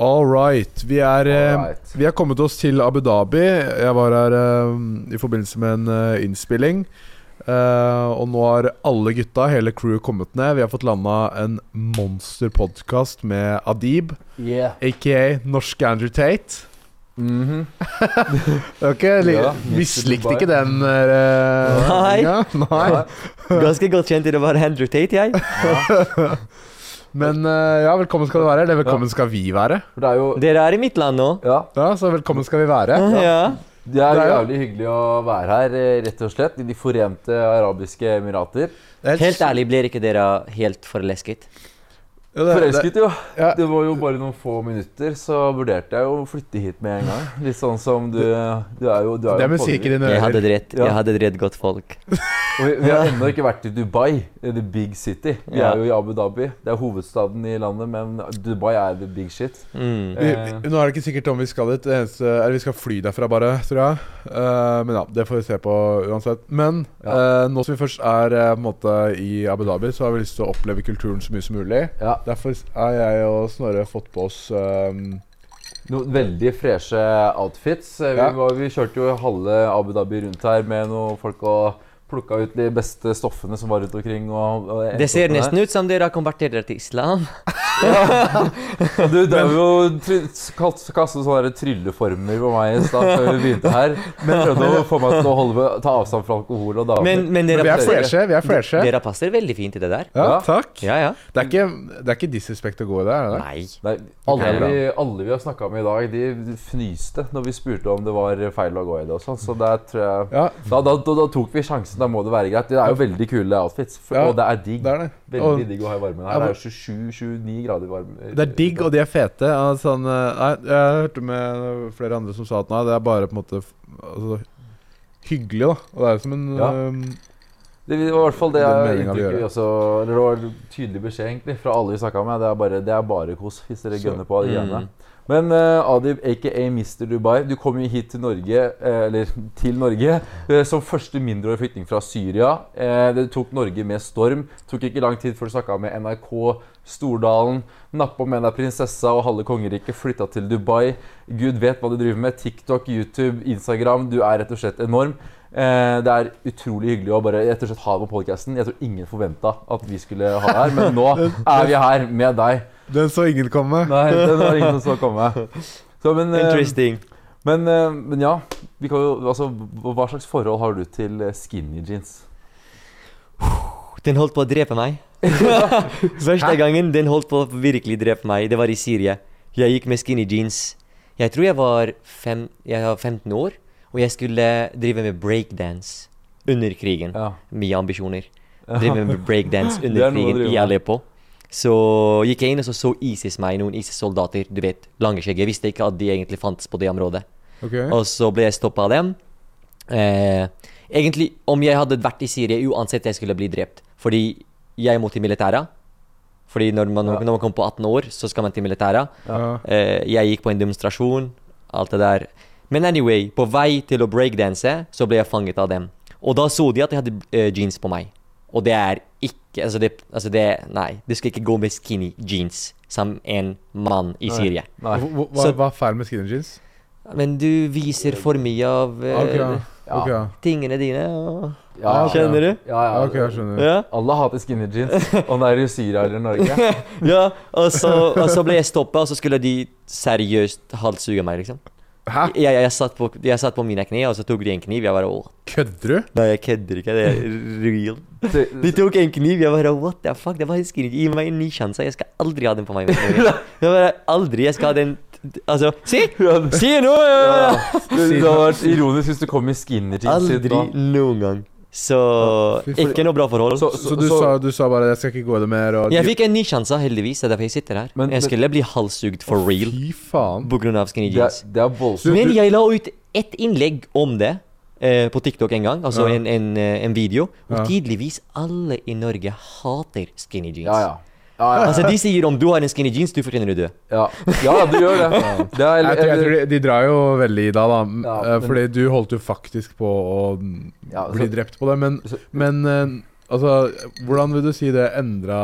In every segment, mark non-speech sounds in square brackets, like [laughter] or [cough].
All right. Vi er, right. Vi er kommet oss til Abu Dhabi. Jeg var her eh, i forbindelse med en uh, innspilling. Uh, og nå har alle gutta, hele crewet, kommet ned. Vi har fått landa en monsterpodkast med Adib, Yeah. aka norske Andrew Tate. Mhm. Ok, li- Ja, Mislikte ikke den uh, Nei. ja, Nei. Ganske godt kjent i å være Andrew Tate, jeg. [laughs] Men eh, ja, velkommen skal du være. Eller velkommen skal vi være. For det er jo Dere er i mitt land nå. Ja. Ja, Så velkommen skal vi være. Ja. Det er Det er jo- jævlig hyggelig å være her, eh, rett og slett. I De forente arabiske emirater. Det er Helt ærlig, blir ikke dere helt forelsket? Ja, det- det- Forelsket, jo. Ja. Det var jo bare noen få minutter, så vurderte jeg jo å flytte hit med en gang. Litt sånn som du Du er jo, du er Det er musikk i pådriver. Jeg hadde ører. drept, Ja. jeg hadde drept godt folk. Og vi, vi har ennå ikke vært i Dubai, the big city. Vi Ja. er jo i Abu Dhabi. Det er hovedstaden i landet, men Dubai er the big shit. Mm. Vi, Eh. vi, nå er det ikke sikkert om vi skal dit. Det eneste, eller vi skal fly derfra, bare, tror jeg. Uh, men ja, det får vi se på uansett. Men Ja. uh, nå som vi først er uh, på en måte i Abu Dhabi, så har vi lyst til å oppleve kulturen så mye som mulig. Ja. Derfor har jeg og Snorre fått på oss eh, Noen veldig freshe outfits. Eh, Vi, var, vi kjørte jo halve Abu Dhabi rundt her med noen folk og plukka ut de beste stoffene som var rundt omkring. Og, og Det ser nesten der. ut som dere har konvertert til islam. Du drev jo kastet sånne trylleformer på meg i stad før vi begynte her. Men prøvde å få meg til å holde, ta avstand fra alkohol og damer. Men, men Men vi er freshe. Vi er freshe. dere passer veldig fint i det der. Ja, Ja. takk. Ja, ja. Det er ikke, det er ikke disrespect å gå i det, er det det? Nei. Nei, alle, vi, alle vi har snakka med i dag, de fnyste når vi spurte om det var feil å gå i det. og sånn, Så der tror jeg Ja, da, da, da, da tok vi sjansen. Da må det være greit. Det er jo veldig kule outfits, for, Ja, og det er digg. det er det. Veldig Og digg å ha i varmen her. Det er 27-29 grader varme. det er digg, og de er fete. Altså, sånn, eh, nei, jeg hørte med flere andre som sa at nei, det er bare på en måte altså, hyggelig, da. Og det er jo som en Ja. um, Det var i hvert fall det jeg inntrykket også Eller det var tydelig beskjed egentlig fra alle vi snakka med. Det er bare, det er bare kos hvis dere gønner på Mm. Men uh, Adib, aka Mr. Dubai, du kom jo hit til Norge, eh, eller til Norge, eh, som første mindreårig flyktning fra Syria. Eh, det tok Norge med storm. Tok ikke lang tid før du snakka med NRK, Stordalen, nappa med deg prinsessa og halve kongeriket, flytta til Dubai. Gud vet hva du driver med. TikTok, YouTube, Instagram. Du er rett og slett enorm. Eh, det er utrolig hyggelig å bare rett og slett ha deg på podkasten. Jeg tror ingen forventa at vi skulle ha deg her, men nå [laughs] er vi her med deg. Den så ingen komme. Nei, den var ingen som så komme. Så, men, eh, Interesting. men, eh, men ja, vi kan jo, altså, hva slags forhold har du til eh, skinny jeans? Den holdt på å drepe meg. [laughs] Første gangen den holdt på å virkelig drepe meg, det var i Syria. Jeg gikk med skinny jeans. Jeg tror jeg var, fem, jeg var 15 år, og jeg skulle drive med breakdance under krigen. Ja. Mye ambisjoner. Drive med [laughs] breakdance under er krigen i. Aleppo. Så gikk jeg inn og så, så ISIS meg, noen ISIS-soldater. Du vet, lange skjegg. Jeg visste ikke at de egentlig fantes på det området. Okay. Og så ble jeg stoppa av dem. Eh, egentlig, om jeg hadde vært i Syria uansett jeg skulle bli drept. Fordi jeg må til militæret. Fordi når man, Ja. når man kommer på 18 år, så skal man til militæret. Ja. Eh, jeg gikk på en demonstrasjon, alt det der. Men anyway, på vei til å breakdanse, så ble jeg fanget av dem. Og da så de at jeg hadde eh, jeans på meg. Og det er ikke Altså, det, altså det Nei, du skal ikke gå med skinny jeans som en mann i Syria. Nei. Hva, hva, Så- hva er feil med skinny jeans? Men du viser for mye av eh, Ok, ja. Ja. Ja. tingene dine. Og... Ja, ok. Skjønner du? Ja, ja. Ja, ok, jeg skjønner. Ja. Alle hater skinny jeans, [laughs] om det er i Syria eller Norge. [laughs] ja og, så, og så ble jeg stoppa, og så skulle de seriøst halshugge meg, liksom. Hæ? Jeg, jeg, satt på, jeg satt på mine kne, og så tok de en kniv. Jeg bare Åh, Kødder du? Nei, jeg kødder ikke. Det er real. De tok en kniv. Jeg bare What the fuck? Det var en skinny. Gi meg en ny sjanse. Jeg skal aldri ha den på meg. [laughs] Jeg bare Aldri. Jeg skal ha den Altså, si! Si nå! Ja. Det, det hadde vært ironisk hvis du kom i skinner-jeans. Aldri noen gang. Så ikke noe bra forhold. Så, Så, du, sa, du sa bare 'jeg skal ikke gå i det mer', og Jeg fikk en ny sjanse, heldigvis. Det er derfor jeg sitter her. Men- jeg men- skulle bli halshugd for real Fy faen. på grunn av skinny det, er, jeans. det er. Men jeg la ut ett innlegg om det eh, på TikTok en gang. Altså Ja. en, en, eh, en video. Og Ja. tydeligvis alle i Norge hater skinny jeans. Ja, ja. Ja, ja. Altså De sier om du har en skinny jeans, du fortjener å dø. Ja, ja du gjør det. det er, Jeg tror, jeg tror de, de drar jo veldig i deg, da. da. Ja, eh, men- Fordi du holdt jo faktisk på å ja, så, bli drept på det. Men, så- men eh, altså Hvordan vil du si det endra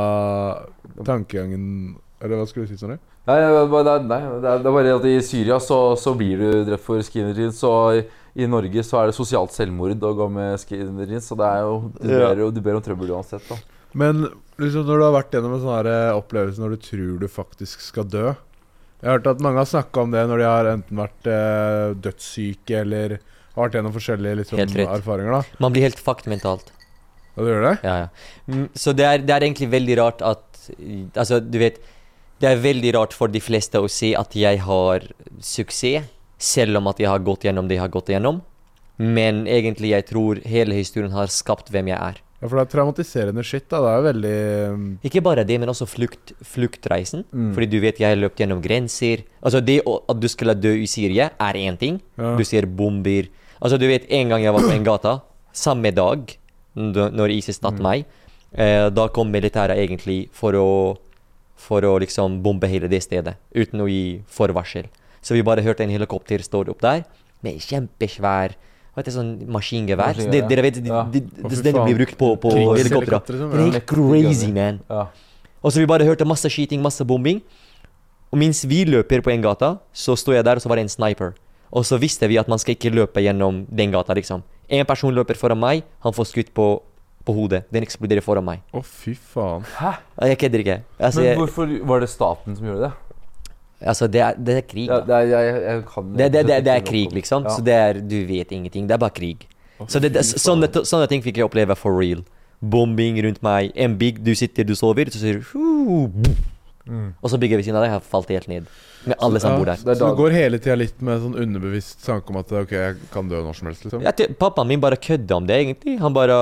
tankegangen Eller hva skulle du si, Sondre? Nei, det bare- nei, det er er bare at i Syria så, så blir du drept for skinny jeans, og i, i Norge så er det sosialt selvmord å gå med skinny jeans, så det er jo Du Ja. ber, du ber om trøbbel uansett, da. Men liksom når du har vært gjennom en sånn eh, opplevelse når du tror du faktisk skal dø Jeg har hørt at mange har snakka om det når de har enten vært eh, dødssyke eller har vært gjennom forskjellige liksom, erfaringer. da Man blir helt fucked mentalt. Ja, du gjør det? Ja, ja. Mm, Så det er, det er egentlig veldig rart at Altså, du vet Det er veldig rart for de fleste å si at jeg har suksess, selv om at jeg har gått gjennom det jeg har gått gjennom. Men egentlig jeg tror hele historien har skapt hvem jeg er. Ja, For det er traumatiserende skitt. da Det er veldig mm, Ikke bare det, men også flukt, fluktreisen. Mm. Fordi du vet jeg har løpt gjennom grenser. Altså Det at du skulle dø i Syria, er én ting. Ja. Du ser bomber. Altså Du vet, en gang jeg var på en gata, samme dag, når ISIS tatt meg, eh, da kom militæret egentlig for å For å liksom bombe hele det stedet, uten å gi forvarsel. Så vi bare hørte en helikopter stå opp der, med kjempesvær hva heter det, sånn maskingevær. Det, dere vet, de, ja. de, Å, de, den som blir brukt på, på helikoptre. liksom, Det er helt crazy, man. Ja. Og så vi bare hørte masse skyting, masse bombing. Og mens vi løper på en gata, så sto jeg der, og så var det en sniper. Og så visste vi at man skal ikke løpe gjennom den gata, liksom. En person løper foran meg, han får skutt på, på hodet. Den eksploderer foran meg. Å, fy faen. Hæ? Jeg kødder ikke. Altså, Men hvorfor var det staten som gjorde det? Altså det, er, det er krig. Ja, da. det, er, jeg, jeg kan Det, det, det, det er krig, liksom. Ja. Så det er, du vet ingenting. Det er bare krig. Så det, det, sånne, sånne ting fikk jeg oppleve for real. Bombing rundt meg. En bygg, du sitter, du sover, så sier du Mm. Og så bygger ved siden av deg har falt helt ned. Med alle som Ja, bor der. Er Så du går hele tida litt med sånn underbevisst tanke om at ok, jeg kan dø når som helst, liksom? Ja, pappaen min bare kødda om det, egentlig. Han bare,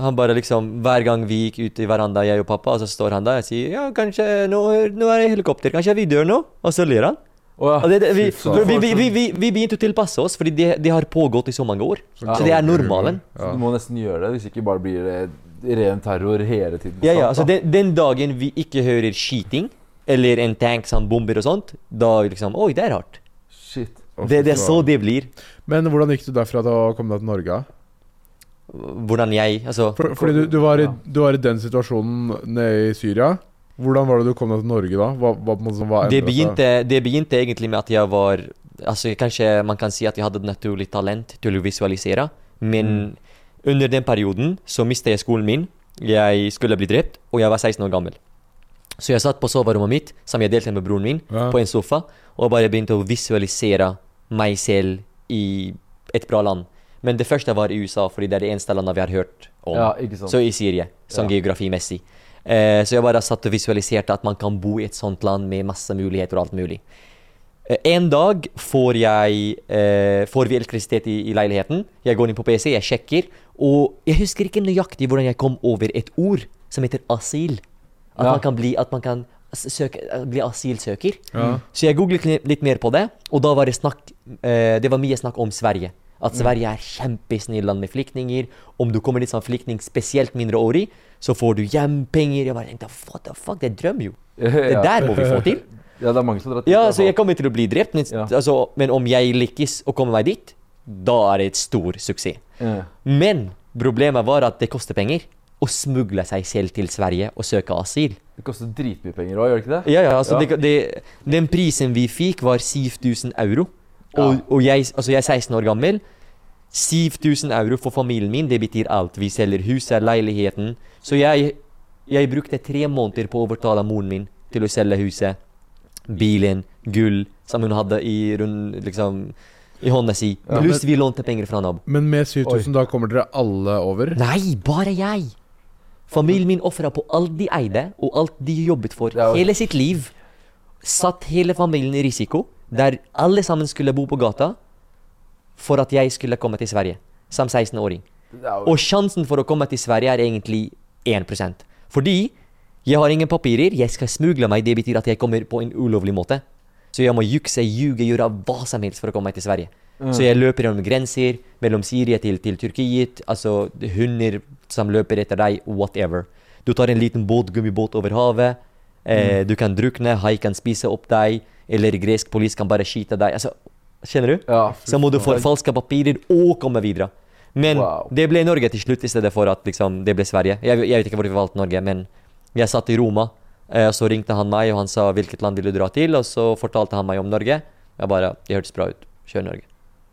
han bare liksom Hver gang vi gikk ut i veranda, jeg og pappa, og så står han der og sier Ja, kanskje nå, nå er det helikopter. Kanskje vi dør nå? Og så ler han. Oh, ja. Og det, det, vi, vi, vi, vi, vi, vi begynte å tilpasse oss, fordi det, de har pågått i så mange år. Ja. Så det er normalen. Så Ja. du må nesten gjøre det, hvis ikke bare blir det ren terror hele tiden. Ja, ja, altså den, den dagen vi ikke hører skyting, eller en tank som bomber og sånt, da liksom Oi, det er rart. Shit. Det, det er så det blir. Men hvordan gikk du derfra til å komme deg til Norge? Hvordan jeg Altså For, fordi du, du, var i, du var i den situasjonen nede i Syria. Hvordan var det du kom deg til Norge da? Hva, hva, hva det begynte, det begynte egentlig med at jeg var Altså Kanskje man kan si at jeg hadde et naturlig talent til å visualisere. Men under den perioden så mistet jeg skolen min. Jeg skulle bli drept, og jeg var 16 år gammel. Så jeg satt på soverommet mitt, som jeg delte med broren min, Ja. på en sofa, og bare begynte å visualisere meg selv i et bra land. Men det første var i USA, fordi det er det eneste landet vi har hørt om. Ja, ikke sant. Så i Syria, sånn Ja. geografimessig. Eh, så jeg bare satt og visualiserte at man kan bo i et sånt land med masse muligheter og alt mulig. Eh, en dag får jeg eh, Får vi elektrisitet i, i leiligheten. Jeg går inn på PC, jeg sjekker, og jeg husker ikke nøyaktig hvordan jeg kom over et ord som heter asyl. At Ja. man kan bli At man kan søke, eh, bli asylsøker. Ja. Så jeg googlet litt mer på det, og da var det snakk eh, Det var mye snakk om Sverige. At Sverige er kjempesnill land med flyktninger. Om du kommer dit som flyktning, spesielt mindreårig, så får du hjempenger. Jeg bare tenkte what the fuck, det er drøm, jo. [laughs] Det der må vi få til. [laughs] ja, det er mange som drar til Ja, så jeg kommer til å bli drept, men, Ja. altså, men om jeg lykkes å komme meg dit, da er det et stor suksess. Ja. Men problemet var at det koster penger å smugle seg selv til Sverige og søke asyl. Det koster dritmye penger òg, gjør det ikke det? Ja, ja, altså Ja. Det, det, Den prisen vi fikk, var 7000 euro. Og, Ja. og jeg, altså jeg er 16 år gammel. 7000 euro for familien min, det betyr alt. Vi selger huset, leiligheten. Så jeg, jeg brukte tre måneder på å overtale moren min til å selge huset, bilen, gull, som hun hadde i, liksom, i hånda si. Ja, Pluss vi lånte penger fra nabo. Men med 7000 da kommer dere alle over? Nei, bare jeg! Familien min ofra på alt de eide, og alt de jobbet for hele sitt liv. Satt hele familien i risiko, der alle sammen skulle bo på gata for at jeg skulle komme til Sverige som 16-åring. Det er jo- Og sjansen for å komme til Sverige er egentlig 1 Fordi jeg har ingen papirer, jeg skal smugle meg, det betyr at jeg kommer på en ulovlig måte. Så jeg må jukse, ljuge, gjøre hva som helst for å komme meg til Sverige. Så jeg løper gjennom grenser, mellom Syria til, til Tyrkia. Altså hunder som løper etter deg, whatever. Du tar en liten båt, gummibåt over havet. Eh, Du kan drukne, hai kan spise opp deg, eller gresk polis kan bare skyte deg. Altså, Skjønner du? Ja, Så må du få falske papirer og komme videre. Men Wow. det ble Norge til slutt, i stedet for at liksom, det ble Sverige. Jeg, jeg vet ikke hvor vi valgte Norge, men jeg satt i Roma Eh, så ringte han meg, og han sa hvilket land vil du dra til, og så fortalte han meg om Norge. Jeg bare Det hørtes bra ut. Kjør Norge.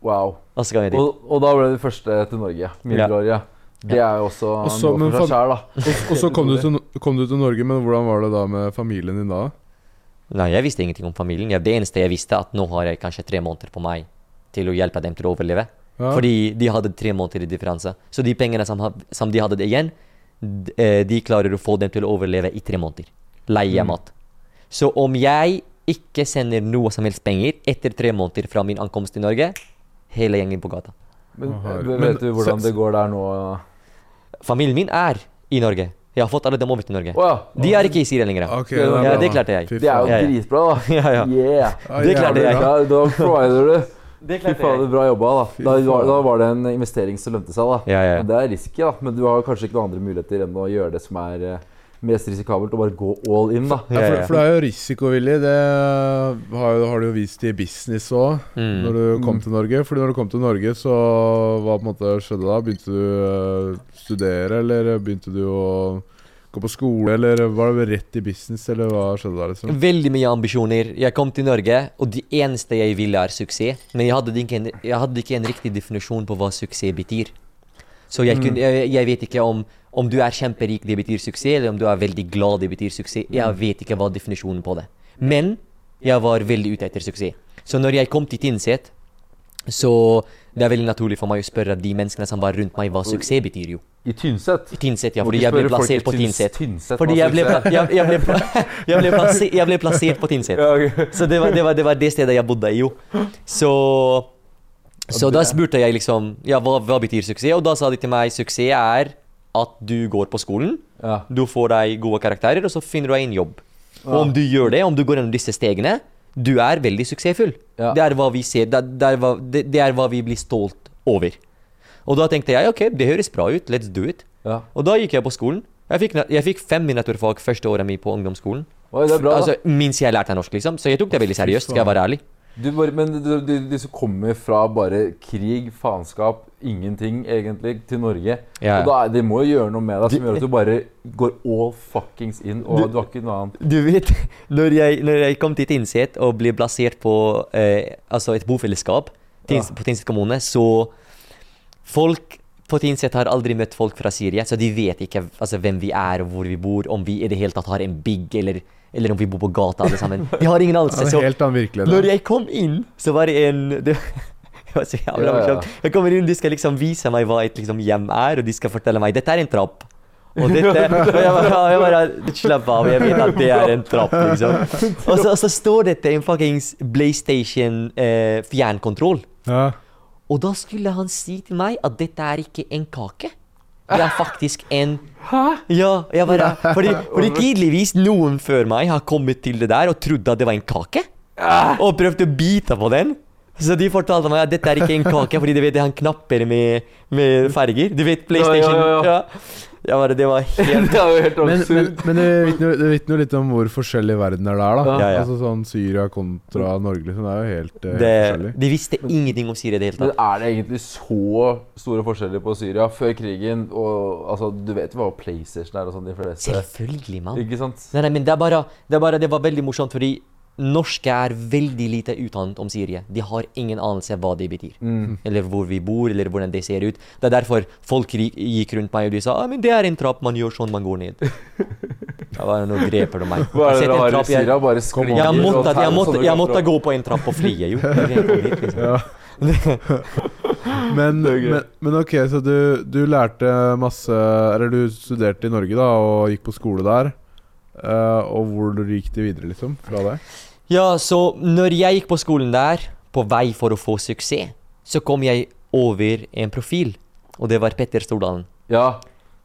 Wow. Og. Og, og da ble du første til Norge. Mindreårige. Det er jo også Og så- noe men for seg sjæl, da. Og, så kom du, til, kom du til Norge, men hvordan var det da med familien din da? Nei, jeg visste ingenting om familien. Jeg, det eneste jeg visste, at nå har jeg kanskje tre måneder på meg til å hjelpe dem til å overleve. Ja. Fordi de hadde tre måneder i differanse. Så de pengene som, ha- som de hadde igjen, d- eh, de klarer å få dem til å overleve i tre måneder. Leie Mm. mat. Så om jeg ikke sender noe som helst penger etter tre måneder fra min ankomst til Norge, hele gjengen på gata. Men, Aha. vet Men- du hvordan det går der nå? Familien min er i Norge. Jeg har fått alle dem over til Norge. Wow. De er ikke i Syria lenger. Okay, Ja, er ja, det klarte jeg. Det er jo faen. Ja, ja. dritbra, da. [laughs] Ja, ja. Yeah. Det klarte jeg. Ja, da provider du. [laughs] Det Fy fader, bra jobba. Da. Da, var, da var det en investering som lønte seg. da Ja, ja. Men Det er risky, da. Men du har kanskje ikke noen andre muligheter enn å gjøre det som er eh, mest risikabelt, å bare gå all in, da. Ja, for, for det er jo risikovillig. Det har, har du jo vist i business òg, Mm. når du kom til Norge. Fordi når du kom til Norge, så hva på en måte skjedde da? Begynte du å studere, eller begynte du å gå på skole, eller var det rett i business, eller hva skjedde da? liksom? Veldig mye ambisjoner. Jeg kom til Norge, og det eneste jeg ville, er suksess. Men jeg hadde ikke en, jeg hadde ikke en riktig definisjon på hva suksess betyr. Så jeg, kunne, jeg, jeg vet ikke om, om du er kjemperik, det betyr suksess, eller om du er veldig glad, det betyr suksess. Jeg vet ikke hva definisjonen på det. Men jeg var veldig ute etter suksess. Så når jeg kom til Tynset, så det er veldig naturlig for meg å spørre de menneskene som var rundt meg, hva suksess betyr jo. I Tynset. Tinset, ja, fordi jeg ble i plassert på Tyns- Tynset Fordi jeg ble, jeg, ble, [laughs] jeg, ble plassert, jeg ble plassert på Tynset. Så det var det, var, det var det stedet jeg bodde i, jo. Så Så da spurte jeg liksom Ja, hva, hva betyr suksess? Og da sa de til meg suksess er at du går på skolen, Ja. du får deg gode karakterer, og så finner du deg en jobb. Og om du gjør det, om du går gjennom disse stegene, du er veldig suksessfull. Ja. Det er hva vi ser, det, er- hva, det, det er hva vi blir stolt over. Og da tenkte jeg ok, det høres bra ut, let's do it. ja. Og da gikk jeg på skolen. Jeg fikk, jeg fikk fem i naturfag første året mitt på ungdomsskolen. Oi, det er bra, da. Altså, Minst jeg lærte norsk, liksom. Så jeg tok det veldig seriøst, skal jeg være ærlig. Du bare, men de, de, de som kommer fra bare krig, faenskap, ingenting egentlig, til Norge Ja. Og da, De må jo gjøre noe med deg som gjør at du bare går all fuckings in, og Du- du, har ikke noe annet. Du vet, [laughs] når jeg, når jeg kom til Tynset og ble plassert på eh, altså et bofellesskap Ja. på Tynset kommune, så Folk på Tynset har aldri møtt folk fra Syria, så de vet ikke altså, hvem vi er og hvor vi bor, om vi i det hele tatt har en bygg, eller, eller om vi bor på gata alle sammen. [laughs] Vi har ingen anelse. så. Når jeg kom inn, så var det en [laughs] det, var så jævla morsomt. Jeg kommer inn, De skal liksom vise meg hva et liksom, hjem er, og de skal fortelle meg dette er en trapp. Og [laughs] dette jeg bare, jeg bare Slapp av, jeg vet at det er en trapp, liksom. Og så, og så står dette en fuckings PlayStation eh. Ja. Og da skulle han si til meg at dette er ikke en kake. Det er faktisk en Hæ? Ja, jeg bare fordi, fordi tydeligvis noen før meg har kommet til det der og trodde at det var en kake. Og prøvde å bite på den. Så de fortalte meg at dette er ikke en kake, fordi de vet det er knapper med, med farger. Du vet PlayStation? Ja, ja, ja. ja. bare, det var helt [laughs] Det helt Men, men, men det vitner det vitner jo litt om hvor forskjellig verden er der, da. Ja, ja. Altså sånn Syria kontra Norge, liksom. Det er jo helt, eh, helt det, forskjellig. De visste ingenting om Syria i det hele Men tatt. er det egentlig så store forskjeller på Syria før krigen? Og altså, Du vet jo hva PlayStation er og sånn, de fleste. Selvfølgelig, mann. Ikke sant? Nei, nei, men det er bare Det, er bare, det var veldig morsomt, fordi norske er veldig lite utdannet om Syria. De har ingen anelse hva det betyr. Mm. Eller hvor vi bor, eller hvordan det ser ut. Det er derfor folk gikk rundt meg og de sa ah, men det er en trapp, man gjør sånn man går ned. [laughs] Det var noe greper de meg. Hva er det Sett dere har i trapp, jeg- Syria? Bare an. jeg måtte, jeg, måtte, jeg måtte gå på en trapp og flie, jo. Liksom. Ja. [laughs] Men, men, men ok, så du, du lærte masse Eller du studerte i Norge, da, og gikk på skole der. Eh, og hvor gikk det videre, liksom? Fra det? Ja, så når jeg gikk på skolen der, på vei for å få suksess, så kom jeg over en profil, og det var Petter Stordalen. Ja.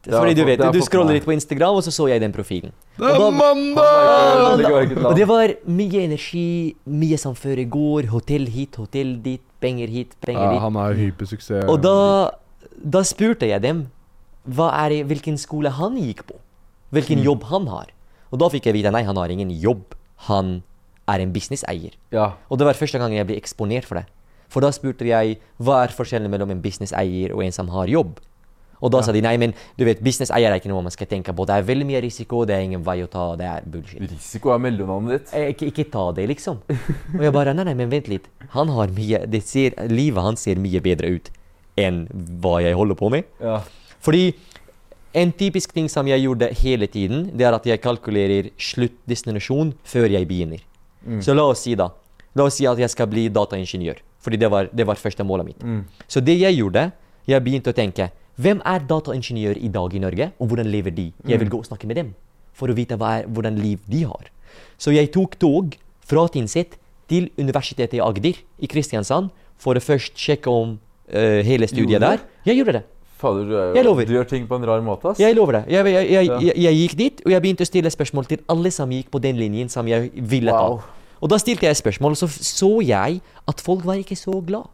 Fordi du vet, du scroller litt på Instagram, og så så jeg den profilen. Det er mandag! Og det var mye energi, mye som går Hotell hit, hotell dit, penger hit, penger Ja, han er hypersuksess. Og da, da spurte jeg dem hva er hvilken skole han gikk på. Hvilken jobb han har. Og da fikk jeg vite nei, han har ingen jobb. Han er en businesseier. Ja. Og det var første gang jeg ble eksponert for det. For da spurte jeg hva er forskjellen mellom en businesseier og en som har jobb. Og da sa de nei, men du vet, businesseier er ikke noe man skal tenke på. Det er veldig mye risiko, det er ingen vei å ta, det er bullshit. Risiko er mellomnavnet ditt. Eh, Ikke, ikke ta det, liksom. Og jeg bare Nei, nei, men vent litt. Han har mye det ser, Livet hans ser mye bedre ut enn hva jeg holder på med. Ja. Fordi en typisk ting som jeg gjorde hele tiden, det er at jeg kalkulerer sluttdestinasjon før jeg begynner. Så la oss si da La oss si at jeg skal bli dataingeniør. Fordi det var, det var første målet mitt. Så det jeg gjorde, jeg begynte å tenke Hvem er dataingeniør i dag i Norge, og hvordan lever de? Jeg vil gå og snakke med dem for å vite hva er, hvordan liv de har. Så jeg tok tog fra Tynset til Universitetet i Agder i Kristiansand for å først sjekke om uh, hele studiet der. Jeg gjorde det. Fader, du, er, lover. du gjør ting på en rar måte, ass. Jeg lover det. Jeg, jeg, jeg, Ja. jeg, gikk dit, og jeg begynte å stille spørsmål til alle som gikk på den linjen som jeg ville Wow. ta. Og da stilte jeg spørsmål, og så så jeg at folk var ikke så glad.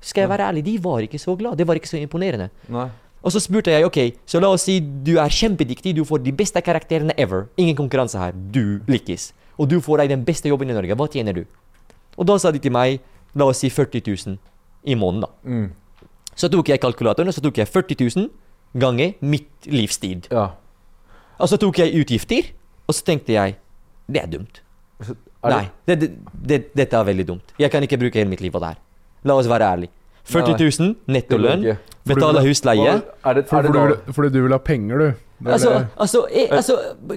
Skal jeg være ærlig, de var ikke så glad. Det var ikke så imponerende. Nei. Og så spurte jeg ok, så la oss si du er kjempedyktig, du får de beste karakterene ever. Ingen konkurranse her. Du lykkes. Og du får deg den beste jobben i Norge. Hva tjener du? Og da sa de til meg, la oss si 40 000 i måneden, da. Mm. Så tok jeg kalkulatoren, og så tok jeg 40 000 ganger mitt livstid. Ja. Og så tok jeg utgifter, og så tenkte jeg det er dumt. Er det- Nei, det, det, det, dette er veldig dumt. Jeg kan ikke bruke hele mitt liv på det her. La oss være ærlige. 40 000 nettolønn, betale husleie. Er det, er Fordi det du, fordi du vil ha penger, du. Altså, altså, jeg, altså,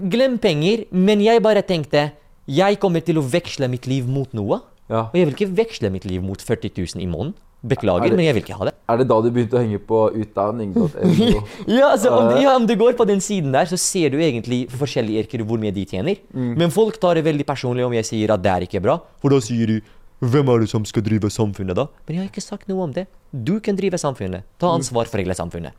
glem penger, men jeg bare tenkte jeg kommer til å veksle mitt liv mot noe. ja. Og jeg vil ikke veksle mitt liv mot 40 000 i måneden. Er Beklager, det- men jeg vil ikke ha det. Er det da du begynte å henge på utdanning.no? [laughs] Ja, altså, om, ja, om du går på den siden der, så ser du egentlig for forskjellige yrker hvor mye de tjener. Mm. Men folk tar det veldig personlig om jeg sier at det er ikke bra. For da sier de hvem er det som skal drive samfunnet, da? Men jeg har ikke sagt noe om det. Du kan drive samfunnet. Ta ansvar for hele samfunnet.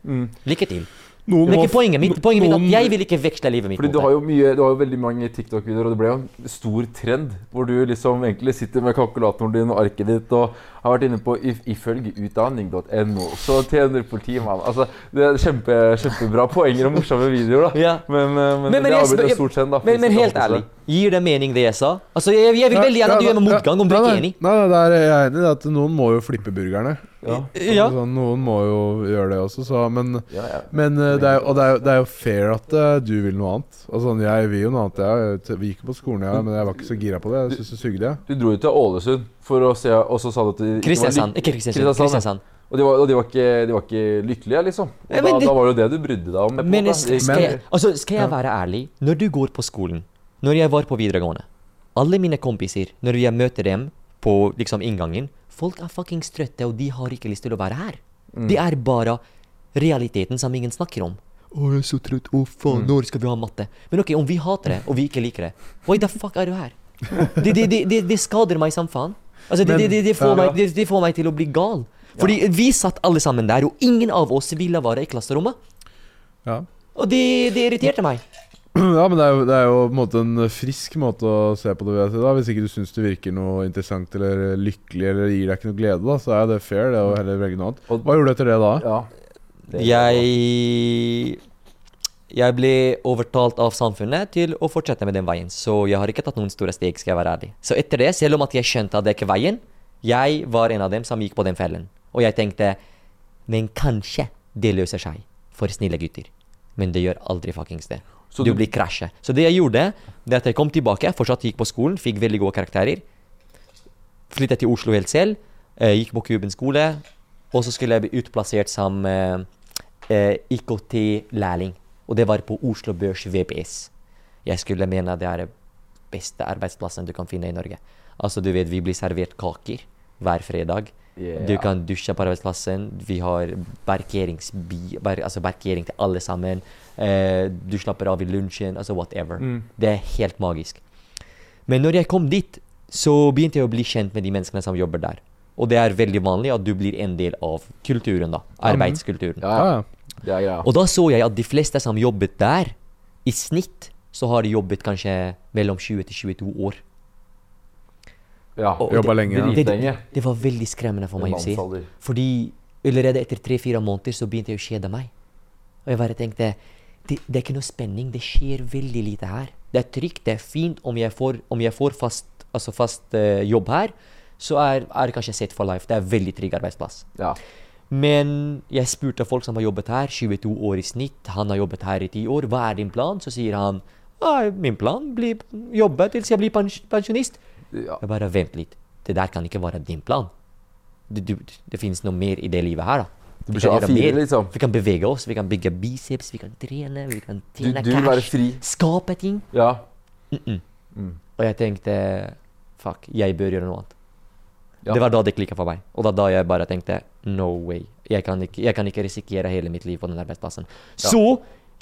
Lykke til. Noen Det er ikke poenget mitt. Poenget mitt er at jeg vil ikke veksle livet mitt Fordi du har mye, du har jo veldig mange TikTok-videoer, og det ble jo en stor trend hvor du liksom egentlig sitter med kalkulatoren din og arket ditt og har vært inne på ifølge utdanning.no, så tjener politimannen Altså, det er kjempe, kjempebra poenger og morsomme videoer, da. Ja. Men, eh, men, Men- men det har blitt stort en da. Men, men helt ærlig, gir det mening det jeg sa? Altså, jeg, jeg vil veldig gjerne at du gjør meg motgang om du ikke er enig. Nei, nei, det er jeg er enig i. At noen må jo flippe burgerne. Ja. Ja. Sånn, noen må jo gjøre det også, så Men, Ja, ja. men eh, det er, og det er, det er jo fair at eh, du vil noe annet. Sånn, Jeg vil jo noe annet. Jeg, vi gikk på skolen, ja, men jeg var ikke så gira på det. Jeg syntes det sugde. jeg. Du dro jo til Ålesund for å se, og så sa du at de Kristiansand. Ikke Kristiansand. Og de var, og de var, ikke, de var ikke lykkelige, liksom. Ja, da, det- da var det jo det du brydde deg om. på Men skal, skal, jeg, altså, skal jeg være ærlig? Når du går på skolen, når jeg var på videregående Alle mine kompiser, når jeg møter dem på liksom inngangen Folk er fuckings trøtte, og de har ikke lyst til å være her. Mm. Det er bare realiteten som ingen snakker om. Å, jeg er så trøtt. Å, faen, Mm. når skal vi ha matte? Men ok, om vi hater det, og vi ikke liker det, why the fuck er du her? Det, det, det skader meg som faen. Altså, det, de, de, det, får Ja. meg, de, det får meg til å bli gal. Fordi vi satt alle sammen der, og ingen av oss ville være i klasserommet. Ja. Og det, det irriterte meg. ja, men det er, jo, det er jo på en måte en frisk måte å se på det, vil jeg si, da. Hvis ikke du syns det virker noe interessant eller lykkelig eller gir deg ikke noe glede, da, så er det fair det å heller velge noe annet. Hva gjorde du etter det da? Ja. Det- Jeg Jeg ble overtalt av samfunnet til å fortsette med den veien, så jeg har ikke tatt noen store steg, skal jeg være ærlig. Så etter det, selv om at jeg skjønte at det ikke er veien, jeg var en av dem som gikk på den fellen. Og jeg tenkte Men kanskje det løser seg for snille gutter. Men det gjør aldri fuckings det. Så du du- blir krasjet. Så det jeg gjorde, det at jeg kom tilbake, fortsatt gikk på skolen, fikk veldig gode karakterer. Flyttet til Oslo helt selv, eh, gikk på Kuben skole, og så skulle jeg bli utplassert som eh, eh, IKT-lærling. Og det var på Oslo Børs VPS. Jeg skulle mene det er den beste arbeidsplassen du kan finne i Norge. Altså, du vet, vi blir servert kaker hver fredag. Yeah. Du kan dusje på arbeidsplassen. Vi har parkeringsbi, bar, altså parkering til alle sammen. Eh, du slapper av i lunsjen, altså whatever. Mm. Det er helt magisk. Men når jeg kom dit, så begynte jeg å bli kjent med de menneskene som jobber der. Og det er veldig vanlig at du blir en del av kulturen, da. Arbeidskulturen. Mm. Ja, ja. Og da så jeg at de fleste som jobbet der, i snitt så har de jobbet kanskje mellom 20 til 22 år. Ja. Jobba lenge, Det, Det, det, det var veldig skremmende for meg å si. Fordi allerede etter tre-fire måneder så begynte jeg å kjede meg. Og jeg bare tenkte det, det er ikke noe spenning. Det skjer veldig lite her. Det er trygt, det er fint. Om jeg får, om jeg får fast, altså fast uh, jobb her, så er, er det kanskje set for life. Det er veldig trygg arbeidsplass. Ja. Men jeg spurte folk som har jobbet her, 22 år i snitt, han har jobbet her i 10 år, hva er din plan? Så sier han «Ah, min plan blir jobbe til jeg blir pensjonist. Ja. Jeg bare vent litt, det der kan ikke være din plan. Det, du, det finnes noe mer i det livet her, da. Du Vi blir kan A4, liksom. Vi kan bevege oss, vi kan bygge biceps, vi kan trene, vi kan Du, tjene du være cash, skape ting. Ja. Og jeg tenkte fuck, jeg bør gjøre noe annet. Ja. Det var da det klikka for meg. Og da, da jeg bare tenkte no way. Jeg kan ikke, jeg kan ikke risikere hele mitt liv på den arbeidsplassen. Så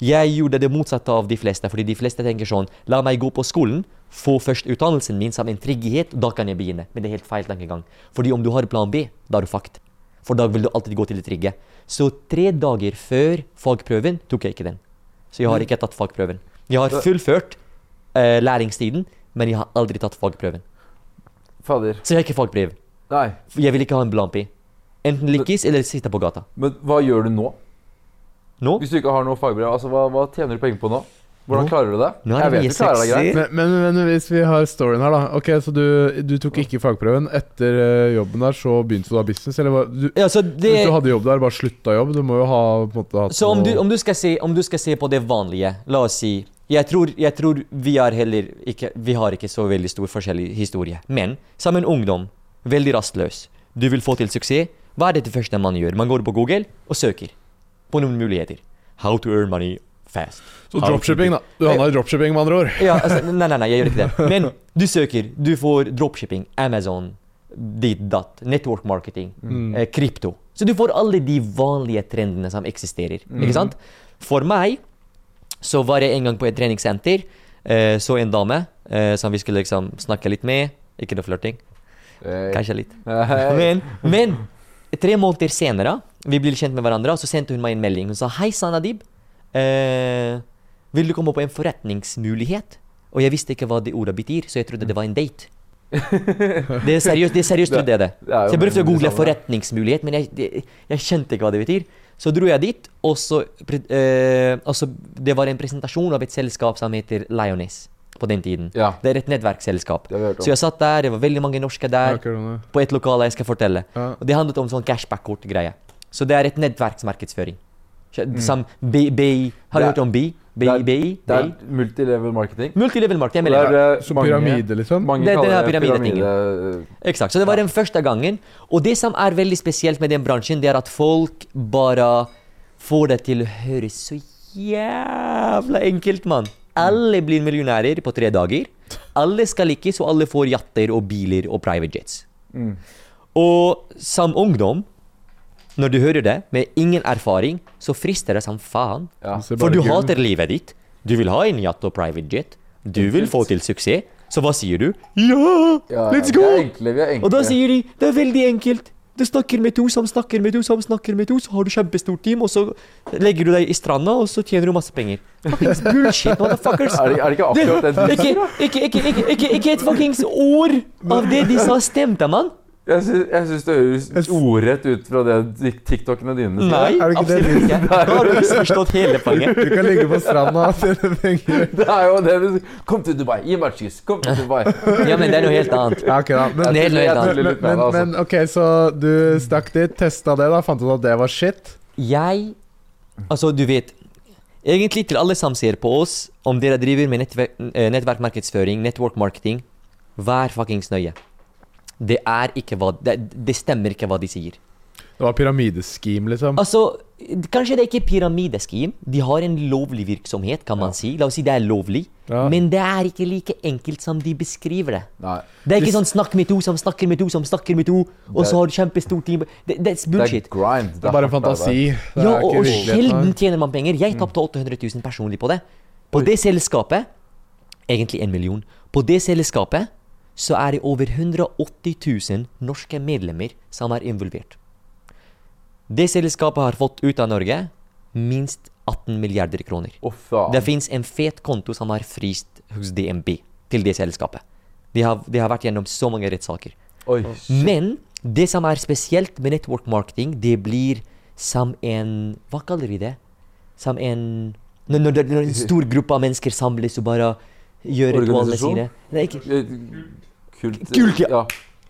jeg gjorde det motsatte av de fleste, fordi de fleste tenker sånn La meg gå på skolen, få først utdannelsen min som en trygghet, da kan jeg begynne. Men det er helt feil tankegang. Fordi om du har plan B, da er du fucked. For da vil du alltid gå til det trygge. Så tre dager før fagprøven tok jeg ikke den. Så jeg har ikke tatt fagprøven. Jeg har fullført uh, læringstiden, men jeg har aldri tatt fagprøven. Fader. Så jeg har ikke fagbrev. Nei. For Jeg vil ikke ha en blampi. Enten lykkes eller sitte på gata. Men hva gjør du nå? Nå? Hvis du ikke har noe fagbrev, altså hva, hva tjener du penger på nå? Hvordan Nå? klarer du det? Nå er jeg det vet du klarer deg greit. Men, men, men hvis vi har storyen her, da. Ok, Så du, du tok ikke fagprøven. Etter eh, jobben der så begynte du da business? Eller hva? Du, Ja, så det, Hvis du hadde jobb der, bare slutta jobb? Du må jo ha på en måte hatt så om du, om, du skal se, om du skal se på det vanlige, la oss si jeg tror, jeg tror vi er heller ikke Vi har ikke så veldig stor forskjellig historie. Men som en ungdom, veldig rastløs, du vil få til suksess, hva er det det første man gjør? Man går på Google og søker på noen muligheter. How to earn money fast. Så dropshipping, da. Du handler i dropshipping, med andre ord. Ja, [laughs] altså, nei, nei, nei, jeg gjør ikke det. Men du søker, du får dropshipping, Amazon, ditt, datt, network marketing, eh, krypto. Så du får alle de vanlige trendene som eksisterer. Ikke sant? For meg så var jeg en gang på et treningssenter, eh, så en dame eh, som vi skulle liksom snakke litt med. Ikke noe flørting, Eh, kanskje litt. Men, men tre måneder senere, vi blir kjent med hverandre, og så sendte hun meg en melding. Hun sa hei, Sanadib. Eh, vil du komme på en forretningsmulighet? Og jeg visste ikke hva det ordet betyr, så jeg trodde det var en date. Det er seriøst, det er seriøst trodde jeg det. Så jeg prøvde å google forretningsmulighet, men jeg, jeg, jeg kjente ikke hva det betyr. Så dro jeg dit, og så, eh, og så Det var en presentasjon av et selskap som heter Lioness på den tiden. Ja. Det er et nettverksselskap. Så jeg satt der, det var veldig mange norske der på et lokale jeg skal fortelle. Ja. Og det handlet om sånn cashback-kort-greie. Så det er et nettverksmarkedsføring. Som BI Har du hørt om BI? BI? det er-? Det er multilevel marketing. Multilevel marketing. Jeg mener. er, eh, Så mange- pyramide, liksom? Mange Det- det er det pyramidetingen. pyramide. Exakt. Så det var den første gangen. Og det som er veldig spesielt med den bransjen, det er at folk bare får det til å høres så jævla enkelt, mann. Alle blir millionærer på tre dager. Alle skal lykkes, og alle får jatter og biler og private jets. Mm. Og som ungdom, når du hører det, med ingen erfaring, så frister det som faen. Ja. For du hater livet ditt. Du vil ha en yacht og private jet. Du vil få til suksess. Så hva sier du? Ja! Ja, Let's Vi er enkle, vi er enkle. Og da sier de det er veldig enkelt. Du snakker med to som snakker med to som snakker med to, så har du kjempestort team, og så legger du deg i stranda, og så tjener du masse penger. Fuckings bullshit, motherfuckers. er, det, er det ikke akkurat det du sier ikke, ikke, ikke, ikke, ikke, ikke et fuckings ord av det de sa stemte, mann. Jeg syns, det høres ordrett ut fra det TikTokene dine sier. Nei, Er det ikke det absolutt ikke. [laughs] Da har du misforstått hele poenget. Du kan ligge på stranda og tjene penger. [laughs] Det er jo det du Kom til Dubai, gi meg et kyss. Kom til Dubai. [laughs] Ja, men det er noe helt annet. Ja, ok da. Men, Det er helt noe helt annet. men, men, men ok, så du stakk dit, testa det, da, fant ut at det var shit. Jeg Altså, du vet Egentlig til alle som ser på oss, om dere driver med nettverk, eh, nettverkmarkedsføring, network marketing, vær fuckings nøye. Det er ikke hva det, det stemmer ikke hva de sier. Det var pyramideskim, liksom. Altså, kanskje det er ikke pyramideskim. De har en lovlig virksomhet, kan man si. La oss si det er lovlig. Ja. Men det er ikke like enkelt som de beskriver det. Nei. Det er ikke Hvis- sånn 'snakk med to som snakker med to som snakker med to', og så har du kjempestort team. Det, det er Det er bullshit. grind. Det er bare en fantasi. Det Ja, er og, og sjelden tjener man penger. Jeg tapte 800 000 personlig på det. På det selskapet Egentlig en million. På det selskapet så er det over 180 000 norske medlemmer som er involvert. Det selskapet har fått ut av Norge minst 18 milliarder kroner. Oh. Det fins en fet konto som har fryst hos DNB til det selskapet. De har, de har vært gjennom så mange rettssaker. Men det som er spesielt med network marketing, det blir som en Hva kaller de det? Som en Når, når, når en stor gruppe av mennesker samles og bare gjør ritualene sine. Nei, ikke, Eh, Kult. Kult, ja.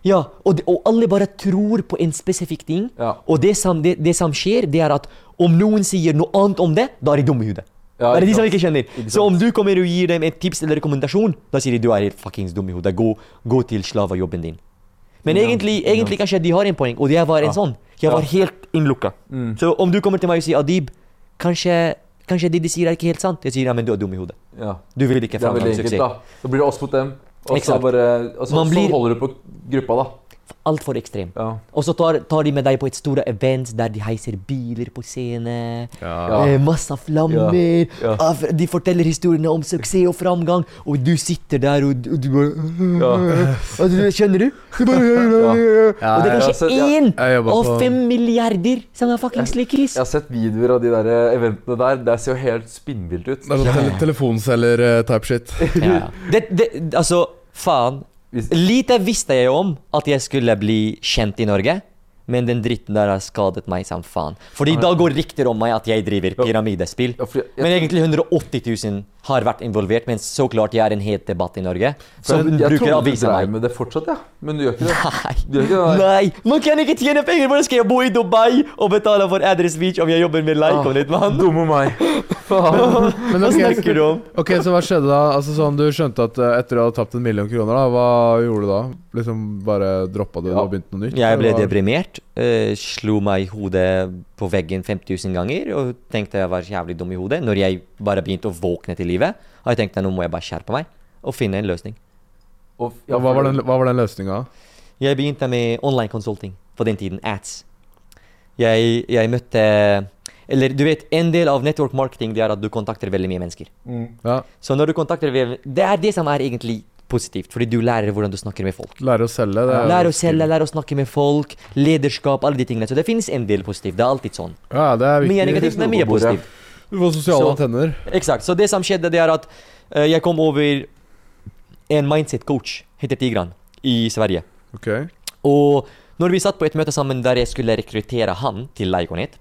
ja. Og, de, og alle bare tror på en spesifikk ting. Ja. Og det som, det, det som skjer, det er at om noen sier noe annet om det, da er de dumme i hodet. Ja, det er de som ikke kjenner. Ikke Så om du kommer og gir dem et tips eller rekommendasjon, da sier de du er helt fuckings dum i hodet. Gå, gå til slavejobben din. Men egentlig, egentlig kanskje de har en poeng, og jeg var en sånn. Jeg var helt innlukka. Mm. Så om du kommer til meg og sier Adib, kanskje, kanskje det de sier er ikke helt sant, jeg sier ja, men du er dum i hodet. Ja. Du vil ikke framgang suksess. da. Da blir det oss mot dem. Og så bare og så, blir- så holder du på gruppa, da. Altfor ekstrem. Ja. Og så tar, tar de med deg på et store event der de heiser biler på scenen. Ja. Eh, masse flammer. Ja. Ah, De forteller historiene om suksess og framgang, og du sitter der og, du- og du bare Og [laughs] du, Skjønner du? du bare, [laughs] Ja, [laughs] og det er kanskje én av fem milliarder som er fuckings lykkes. Jeg har sett videoer av de der eh, eventene der. Det ser jo helt spinnvilt ut. Det er sånn tele telefonselger-type shit. Ja, ja. Det, det, altså, faen. Lite visste jeg om at jeg skulle bli kjent i Norge. Men den dritten der har skadet meg som faen. Fordi da går rykter om meg at jeg driver pyramidespill. Ja, for jeg, jeg, Men egentlig 180 000 har vært involvert, men så klart jeg er en het debatt i Norge. Så jeg, jeg bruker avisa meg. med det fortsatt, ja. Men du gjør ikke det. Nei. Du gjør ikke det. Nei, man kan ikke tjene penger! Hvordan skal jeg bo i Dubai og betale for Address Beach om jeg jobber med like Ah, on it, mann? Dumme meg. Faen. Men Hva snakker du om? Ok, Så hva skjedde da? Altså sånn, Du skjønte at eh, etter du hadde tapt en million kroner, da hva gjorde du da? Liksom Bare droppa du det Ja. og begynte noe nytt? Jeg ble eller eh, slo meg i hodet på veggen 50 000 ganger og tenkte jeg var jævlig dum i hodet. Når jeg bare begynte å våkne til livet, har jeg tenkt at nå må jeg bare skjerpe meg og finne en løsning. Og, Ja, hva, var den, hva var den løsninga? Jeg begynte med online consulting på den tiden. Ads. Jeg, jeg møtte Eller du vet, en del av network marketing det er at du kontakter veldig mye mennesker. Mm. Ja, Så når du kontakter Det er det som er egentlig positivt, fordi du lærer hvordan du snakker med folk. Lære å selge. Det er Lære å selge, lære å snakke med folk, lederskap, alle de tingene. Så det finnes en del positivt. Det er alltid sånn. Ja, det er Mye negativt, men mye positivt. Du får sosiale antenner. Exakt. Så det som skjedde, det er at uh, jeg kom over en mindset coach, heter Tigran, i Sverige. Ok. Og når vi satt på et møte sammen der jeg skulle rekruttere han til Leikonet,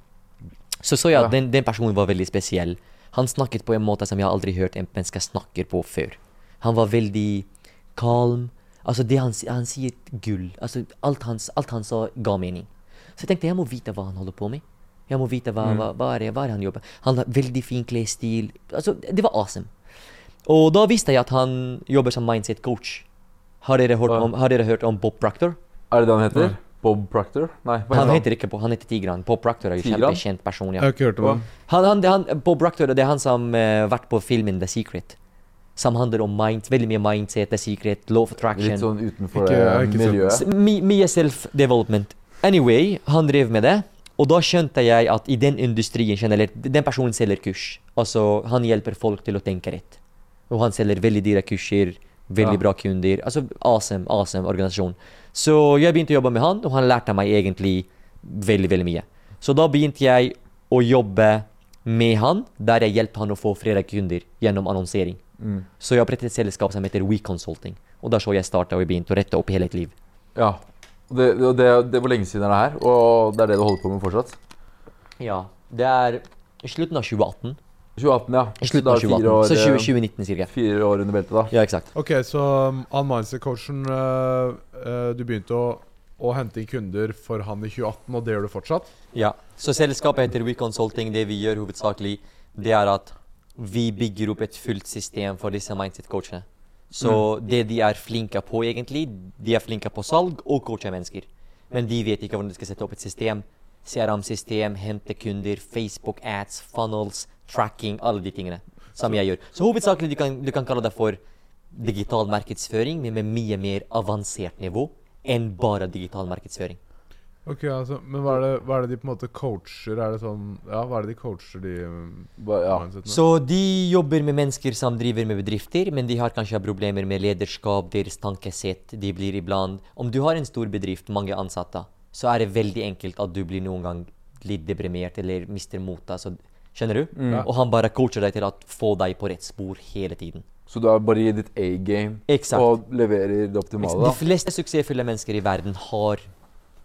så så jeg at Ja. den, den personen var veldig spesiell. Han snakket på en måte som jeg aldri hørt en menneske snakke på før. Han var veldig kalm. Altså det han, han sier gull. Altså alt han, alt han sa ga mening. Så jeg tenkte jeg må vite hva han holder på med. Jeg må vite hva, hva, hva, er, hva er han jobber Han har veldig fin klesstil. Altså, det var awesome. Og da visste jeg at han jobber som mindset coach. Har dere hørt om, har dere hørt om Bob Proctor? Er det det han heter? Bob Proctor? Nei, hva Han heter heter ikke Bob, han heter Tigran. Bob Proctor er jo Tigran? kjempekjent person. Jeg Ja. har ikke hørt om. Han, han, han, Bob Proctor det er han som har vært på filmen The Secret. Som handler om mind, veldig mye mindset, The Secret, law of attraction. Litt sånn utenfor Ikke- ikke sett miljøet. S- Mye self-development. Anyway, han drev med det. Og da skjønte jeg at i den industrien generelt Den personen selger kurs. Altså, han hjelper folk til å tenke rett. Og han selger veldig dyre kurser, veldig Ja. bra kunder. Altså awesome, awesome organisasjon. Så jeg begynte å jobbe med han, og han lærte meg egentlig veldig, veldig mye. Så da begynte jeg å jobbe med han, der jeg hjalp han å få flere kunder gjennom annonsering. Mm. Så jeg opprettet et selskap som heter We Consulting. Og da så jeg starta og jeg begynte å rette opp i hele et liv. Ja. Og det, det, det var lenge siden er det her, og det er det du holder på med fortsatt? Ja, det er slutten av 2018. 2018, ja. Slutten av Så da er 2018. år, Så 20, eh, 2019 cirka. Fire år under beltet, da. Ja, exakt. Ok, så um, han mindset-coachen uh, uh, Du begynte å, å hente inn kunder for han i 2018, og det gjør du fortsatt? Ja. Så selskapet heter We Consulting. Det vi gjør hovedsakelig, det er at vi bygger opp et fullt system for disse mindset-coachene. Så det de er flinke på, egentlig, de er flinke på salg og coache mennesker. Men de vet ikke hvordan de skal sette opp et system. CRM-system, hente kunder, Facebook ads, funnels, tracking, alle de tingene som jeg gjør. Så hovedsakelig du kan, du kan kalle det for digital markedsføring, men med mye mer avansert nivå enn bare digital markedsføring. Ok, altså, Men hva er, det, hva er det de på en måte coacher? Er det sånn Ja, hva er det de coacher, de ja. Så de jobber med mennesker som driver med bedrifter, men de har kanskje problemer med lederskap, deres tankesett. De blir iblant Om du har en stor bedrift, mange ansatte, så er det veldig enkelt at du blir noen gang litt deprimert eller mister motet. Så, skjønner du? Og han bare coacher deg til å få deg på rett spor hele tiden. Så du er bare i ditt A-game og leverer det optimale, De fleste suksessfulle mennesker i verden har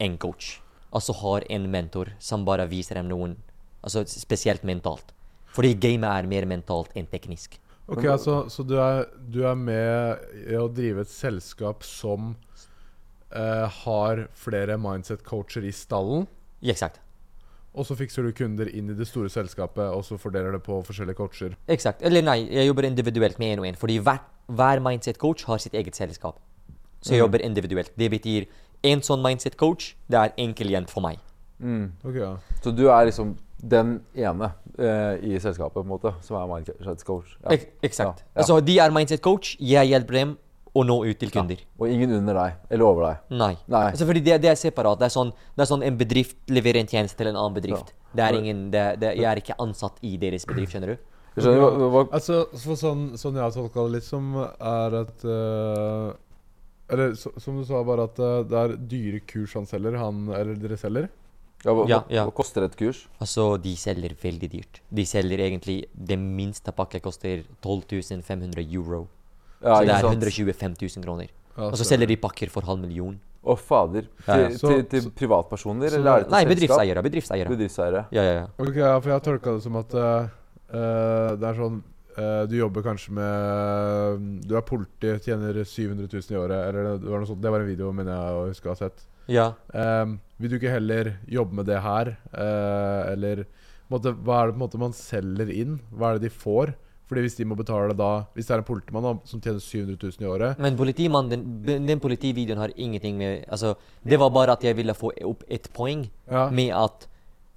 en coach. Altså har en mentor som bare viser dem noen Altså spesielt mentalt. Fordi gamet er mer mentalt enn teknisk. Ok, altså, Så du er, du er med i å drive et selskap som eh, har flere mindset-coacher i stallen. Exakt. Og så fikser du kunder inn i det store selskapet, og så fordeler det på forskjellige coacher. Exakt. Eller nei, jeg jobber individuelt med én og én. Fordi hver, hver mindset-coach har sitt eget selskap. Så jeg Mm. jobber individuelt. Det betyr en sånn mindset-coach, det er én klient for meg. Mm. Okay, ja. Så du er liksom den ene eh, i selskapet på en måte som er mindset coach? Ja. Ek exakt. Ja, ja. Altså, de er mindset-coach, jeg hjelper dem å nå ut til kunder. Og ingen under deg eller over deg? Nei. Nei. Altså, fordi det, det er separat. Det er, sånn, det er sånn en bedrift leverer en tjeneste til en annen bedrift. Det er ingen, det, det, jeg er ikke ansatt i deres bedrift, skjønner du? Skjønner hva, hva Altså, for sånn, sånn jeg har tolka det litt som, er at eh, Eller så, som du sa, bare at uh, det er dyre kurs han selger, han eller dere selger. ja, hva, Ja, ja. hva koster et kurs? Altså, de selger veldig dyrt. De selger egentlig Det minste pakket koster 12 500 euro. Ja, så det er sant? 125 000 kroner. Ja, Og så selger de pakker for halv million. Å, fader. Ja, ja. Til, Så- til, til privatpersoner, så- eller er det til Nei, bedriftseiere. Bedriftseiere. Bedriftseiere. Ja, ja, ja. Ok, ja, for jeg har tolka det som at eh, eh, det er sånn Du jobber kanskje med Du er politi, tjener 700 000 i året, eller det var. Det var en video, mener jeg å huske å ha sett. Ja. Um, vil du ikke heller jobbe med det her, Uh, eller måtte, Hva er det måte man selger inn? Hva er det de får? Fordi hvis de må betale da Hvis det er en politimann da, som tjener 700 000 i året Men politimannen, den, den politivideoen har ingenting med Altså, det var bare at jeg ville få opp et poeng Ja, med at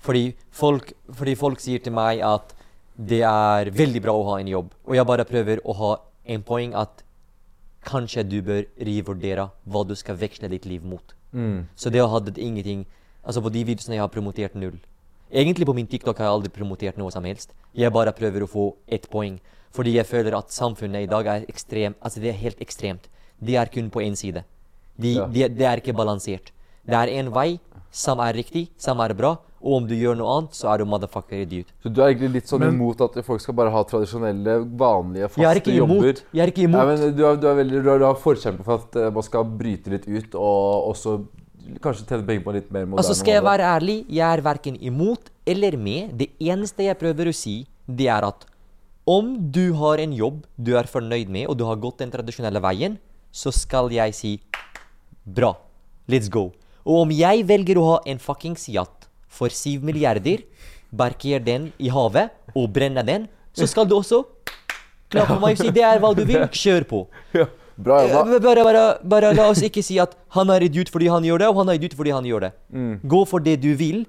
fordi folk, fordi folk sier til meg at det er veldig bra å ha en jobb, og jeg bare prøver å ha en poeng at kanskje du bør revurdere hva du skal veksle ditt liv mot. Mm. Så det hadde ingenting Altså på de videoene jeg har promotert null. Egentlig på min TikTok har jeg aldri promotert noe som helst. Jeg bare prøver å få ett poeng. Fordi jeg føler at samfunnet i dag er ekstremt Altså det er helt ekstremt. Det er kun på én side. De, Ja. de, det er ikke balansert. Det er én vei som er riktig, som er bra, og om du gjør noe annet, så er du motherfucker idiot. Så du er egentlig litt sånn Men- imot at folk skal bare ha tradisjonelle, vanlige, faste Jeg er ikke jobber? imot. Jeg er ikke Nei, men du er, du er veldig du er, du er forkjemper for at eh, man skal bryte litt ut, og også kanskje tjene penger på en litt mer moderne Altså Skal jeg være ærlig, jeg er verken imot eller med. Det eneste jeg prøver å si, det er at om du har en jobb du er fornøyd med, og du har gått den tradisjonelle veien, så skal jeg si bra. Let's go. Og om jeg velger å ha en fuckings yacht for 7 milliarder, barker den i havet og brenner den, så skal du også klappe meg og si det er hva du vil, kjør på. Ja, bra Eh, jobba. Bare, bare, bare la oss ikke si at han er idiot fordi han gjør det, og han er idiot fordi han gjør det. Mm. Gå for det du vil,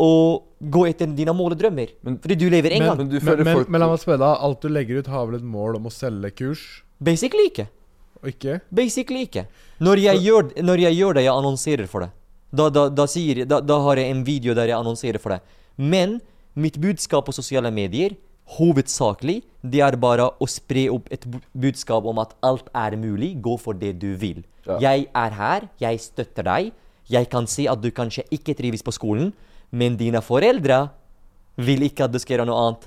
og gå etter dine mål og drømmer. Men- fordi du lever en Men- gang. Men du men, men, men la meg spørre deg, alt du legger ut, har vel et mål om å selge kurs? Basically ikke. Og ikke? Basically ikke. Når jeg, gjør, når jeg gjør det, jeg annonserer for det. Da, da, da, sier, da, har jeg en video der jeg annonserer for det. Men mitt budskap på sosiale medier, hovedsakelig, det er bare å spre opp et budskap om at alt er mulig. Gå for det du vil. Ja. Jeg er her, jeg støtter deg. Jeg kan si at du kanskje ikke trives på skolen, men dine foreldre vil ikke at du skal gjøre noe annet.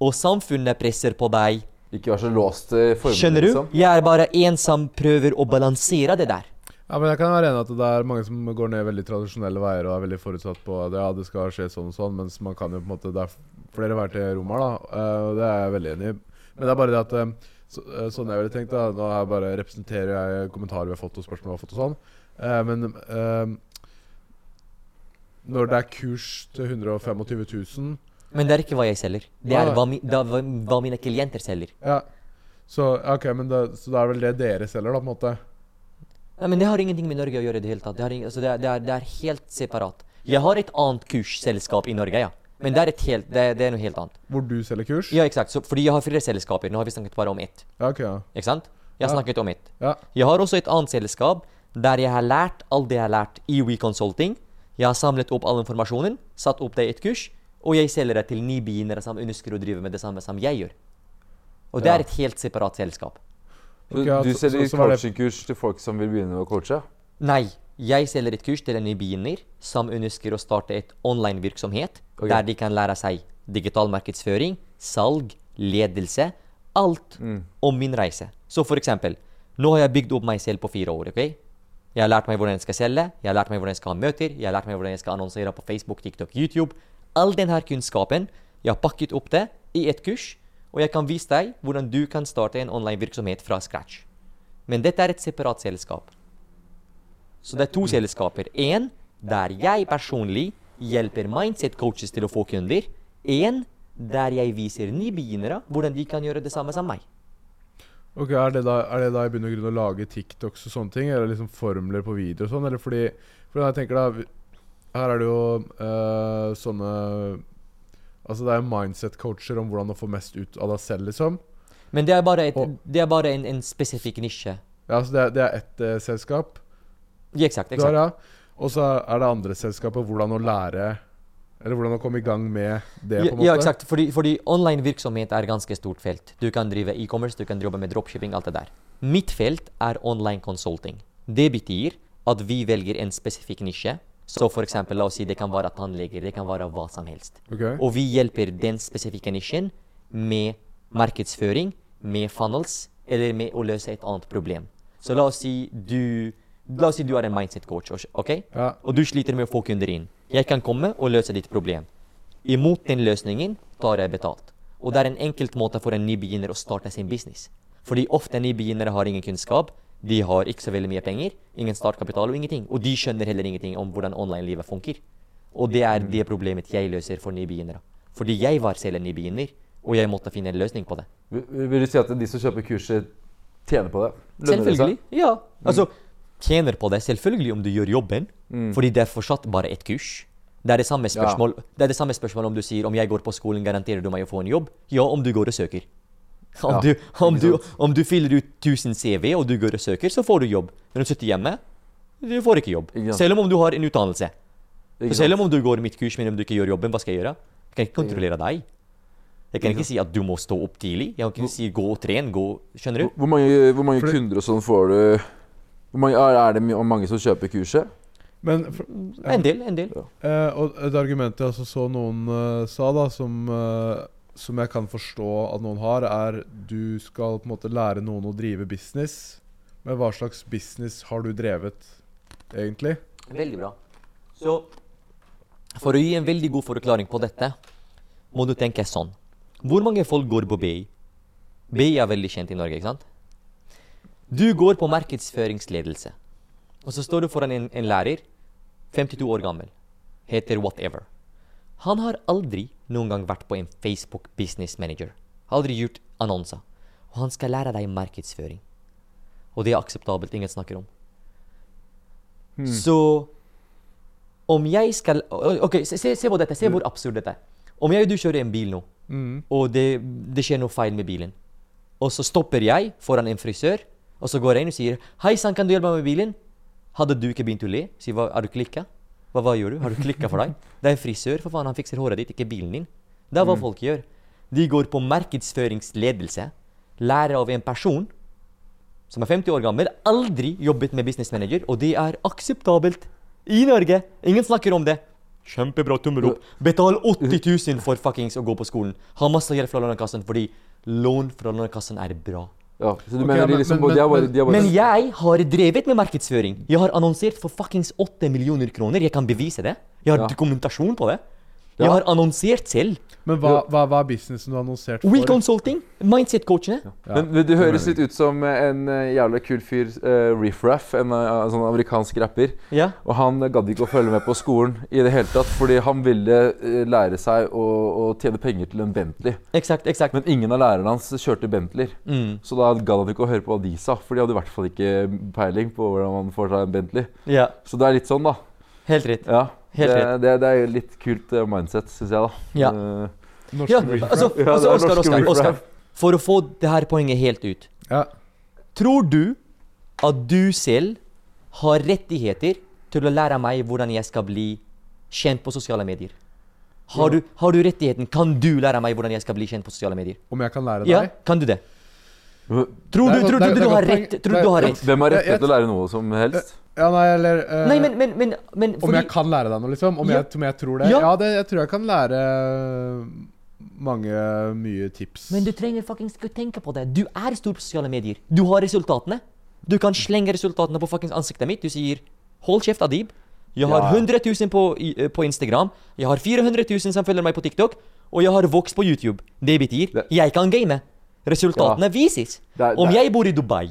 Og samfunnet presser på deg. ikke være så låst til formen. Skjønner du? liksom. Jeg er bare en som prøver å balansere det der. Ja, men jeg kan være enig at det er mange som går ned veldig tradisjonelle veier og er veldig forutsatt på at ja, det skal skje sånn og sånn, mens man kan jo på en måte Det er flere veier til Roma, da. eh, og det er jeg veldig enig i. Men det er bare det at eh, så, eh, Sånn jeg ville tenkt, da Nå jeg bare representerer jeg kommentarer vi har fått og spørsmål vi har fått og sånn. Men når det er kurs til 125 000 Men det er ikke hva jeg selger. Det er hva, mi, da, hva, hva mine klienter selger. Ja. Så ok, men det, så det er vel det dere selger, da, på en måte? Men det har ingenting med Norge å gjøre i det hele tatt. Det, har ing- altså, det, er, det, er, det er helt separat. Jeg har et annet kursselskap i Norge, ja. Men det er, helt, det, er noe helt annet. Hvor du selger kurs? Ja, eksakt. Fordi jeg har flere selskaper. Nå har vi snakket bare om ett. Ja, ok, ja. Ikke sant? Jeg har Ja. snakket om ett. ja. Jeg har også et annet selskap der jeg har lært alt det jeg har lært i WeConsulting. Jeg har samlet opp all informasjonen, satt opp det i et kurs, og jeg selger det til ni nybegynnere som ønsker å drive med det samme som jeg gjør. Og det Ja. er et helt separat selskap. Så du selger coachingkurs til folk som vil begynne å coache? Nei, jeg selger et kurs til en nybegynner som ønsker å starte et online-virksomhet okay. der de kan lære seg digital markedsføring, salg, ledelse, alt Mm. om min reise. Så for eksempel, nå har jeg bygd opp meg selv på fire år, ok? Jeg har lært meg hvordan jeg skal selge, jeg har lært meg hvordan jeg skal ha møter, jeg har lært meg hvordan jeg skal annonsere på Facebook, TikTok, YouTube. All denne kunnskapen, jeg har pakket opp det i et kurs, og jeg kan vise deg hvordan du kan starte en online-virksomhet fra scratch. Men dette er et separat selskap. Så det er to selskaper. Én der jeg personlig hjelper mindset-coaches til å få kunder. Én der jeg viser nybegynnere hvordan de kan gjøre det samme som meg. Ok, er det, da, er det da i bunn å lage TikToks og sånne ting? Eller liksom formler på video og sånn? Eller fordi fordi jeg tenker da Her er det jo eh, sånne Altså det er mindset-coacher om hvordan å få mest ut av deg selv, liksom. Men det er bare, et, Og- det er bare en, en spesifikk nisje. Ja, så det, er- det er ett eh, selskap. Ja, Eksakt. Du eksakt. ja. Og så er det andre selskapet hvordan å lære Eller hvordan å komme i gang med det, på en måte. ja, eksakt. Fordi, fordi online virksomhet er ganske stort felt. Du kan drive e-commerce, du kan jobbe med dropshipping, alt det der. Mitt felt er online consulting. Det betyr at vi velger en spesifikk nisje. Så for eksempel, la oss si det kan være tannleger, det kan være hva som helst. Okay. Og vi hjelper den spesifikke nisjen med markedsføring, med funnels, eller med å løse et annet problem. Så la oss si du, la oss si du er en mindset coach, ok? Ja. og du sliter med å få kunder inn. Jeg kan komme og løse ditt problem. Imot den løsningen tar jeg betalt. Og det er en enkelt måte for en nybegynner å starte sin business. Fordi ofte nybegynnere har ingen kunnskap, de har ikke så veldig mye penger, ingen startkapital og ingenting. Og de skjønner heller ingenting om hvordan online-livet funker. Og det er det problemet jeg løser for nybegynnere. Fordi jeg var selv en nybegynner, og jeg måtte finne en løsning på det. Vil, du si at de som kjøper kurset, tjener på det? Lønner det? Selvfølgelig. Ja. Altså, tjener på det selvfølgelig om du gjør jobben. Fordi det er fortsatt bare et kurs. Det er det samme spørsmål Det er det samme spørsmål om du sier om jeg går på skolen, garanterer du meg å få en jobb? Ja, om du går og søker. Om, Ja, du, om, du, om du fyller ut 1000 CV og du går og søker, så får du jobb. Men om du sitter hjemme, du får ikke jobb. Ikke. Selv om du har en utdannelse. Så selv om du går mitt kurs, men om du ikke gjør jobben, hva skal jeg gjøre? Jeg kan ikke kontrollere deg. Jeg kan ikke si at du må stå opp tidlig. Jeg kan ikke si gå og tren, gå Skjønner du? Hvor- mange, hvor mange kunder og sånn får du hvor mange, er, det mange som kjøper kurset? Men for, En del, en del. Eh, og et argument jeg altså så noen uh, sa, da, som, eh, som jeg kan forstå at noen har, er du skal på en måte lære noen å drive business. Men hva slags business har du drevet, egentlig? Veldig bra. Så for å gi en veldig god forklaring på dette, må du tenke sånn. Hvor mange folk går på BI? BI er veldig kjent i Norge, ikke sant? Du går på markedsføringsledelse. Og så står du foran en, en lærer, 52 år gammel, heter whatever. Han har aldri noen gang vært på en Facebook Business Manager. Aldri gjort annonser. Og han skal lære deg markedsføring. Og det er akseptabelt, ingen snakker om. Så om jeg skal Ok, se, se, på dette. Se hvor absurd dette er. Om jeg og du kjører en bil nå, og det, det skjer noe feil med bilen, og så stopper jeg foran en frisør, og så går jeg inn og sier 'Hei sann, kan du hjelpe meg med bilen?' Hadde du ikke begynt å le? Si, har du klikka? Hva, hva gjør du? Har du klikka for deg? Det er frisør, for faen. Han fikser håret ditt, ikke bilen din. Det er hva folk gjør. De går på markedsføringsledelse, lærer av en person som er 50 år gammel, aldri jobbet med business manager, og det er akseptabelt i Norge. Ingen snakker om det. Kjempebra, tommel opp. Betal 80 000 for fuckings å gå på skolen. Ha masse hjelp fra Lånekassen fordi lån fra Lånekassen er bra. Ja, så du okay, mener men- liksom men- de er bare, de er bare Men jeg har drevet med markedsføring. Jeg har annonsert for fuckings 8 millioner kroner. Jeg kan bevise det. Jeg har Ja. dokumentasjon på det. Jeg har annonsert selv. Men hva, hva, hva er businessen du har annonsert for? We Consulting, Mindset-coachene. Ja. Men, men du høres litt ut som en uh, jævla kul fyr, uh, Riff Raff, en uh, sånn amerikansk rapper. Ja. Og han gadd ikke å følge med på skolen i det hele tatt, fordi han ville uh, lære seg å, å tjene penger til en Bentley. Exakt, exakt. Men ingen av lærerne hans kjørte Bentleyer. Mm. Så da gadd han ikke å høre på hva de sa, for de hadde i hvert fall ikke peiling på hvordan man får seg en Bentley. Ja, Så det er litt sånn, da. helt rett. Ja. Helt det, det, det er litt kult uh, mindset, syns jeg, da. Ja. Uh, Norske Ja, altså, Ja, altså Oskar, Oskar, Oskar. For å få det her poenget helt ut. Ja. Tror du at du selv har rettigheter til å lære meg hvordan jeg skal bli kjent på sosiale medier? Har du, har du rettigheten? Kan du lære meg hvordan jeg skal bli kjent på sosiale medier? Om jeg kan lære Ja, deg? kan du det? Tror du, er tror du, du har rett? Tror du du har rett? Hvem har rett til å lære noe som helst? Ja, nei, eller uh, Nei, men, men, men, men Om jeg kan lære deg noe, liksom? Om, Ja. jeg, om jeg tror det? Ja. Ja, det, jeg tror jeg kan lære eh, mange mye tips. Men du trenger fuckings ikke å tenke på det. Du er stor på sosiale medier. Du har resultatene. Du kan slenge resultatene på fuckings ansiktet mitt. Du sier 'hold kjeft, Adib'. Jeg har Ja. 100 000 på, i- eh, på Instagram. Jeg har 400 000 som følger meg på TikTok. Og jeg har vokst på YouTube. Det betyr Det- jeg kan game. Resultatene vises. Det det. Om jeg bor i Dubai,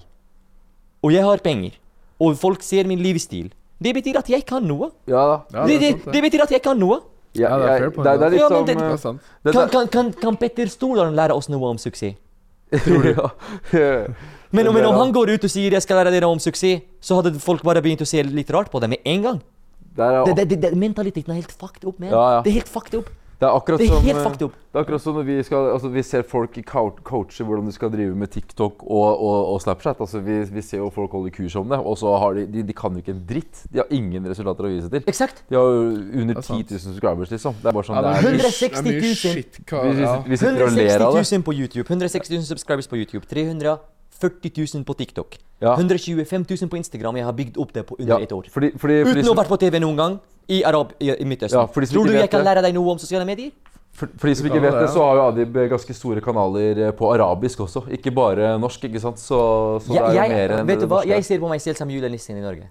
og jeg har penger, og folk ser min livsstil, Det betyr at jeg kan noe. Ja. Ja, det, det det, sant, det betyr at jeg kan noe. Ja, det er fair point, det, er- det litt Ja, det- Det eh, Kan, kan, kan, kan Petter Stordalen lære oss noe om suksess? Tror du? [laughs] ja. Men, men om han. går ut og sier 'jeg skal lære dere om suksess', så hadde folk bare begynt å se litt rart på det med en gang. Det, det, det, det, mentaliteten er helt fucked up, man. Ja, ja. Det er helt fucked up. Det er akkurat Det er helt eh. Det er akkurat som når vi, skal, altså vi ser folk i coache hvordan de skal drive med TikTok og, og, og Snapchat. Altså vi, vi ser jo folk holde kurs om det, og så har de, de De kan jo ikke en dritt. De har ingen resultater å vise til. Exakt. De har jo under er 10 000 subscribers, liksom. Det er bare sånn Ja, det er er. 160 det er 000. shit, Vi, vi sitter og ler 160 000 på YouTube. 160 000 subscribers på YouTube. 340 000 på TikTok. Ja. 125 000 på Instagram. Jeg har bygd opp det på Ja, under ett år. fordi, fordi, fordi, Uten å ha vært på TV noen gang i, Arab, i, i Midtøsten. Ja, Tror du jeg kan lære deg noe om sosiale medier? For, for de som ikke vet det, så har jo Adib eh, ganske store kanaler eh, på arabisk også. Ikke bare norsk, ikke sant? Så, så det er jo jeg, mer enn vet det du hva? norske. Jeg ser på meg selv som julenissen i Norge.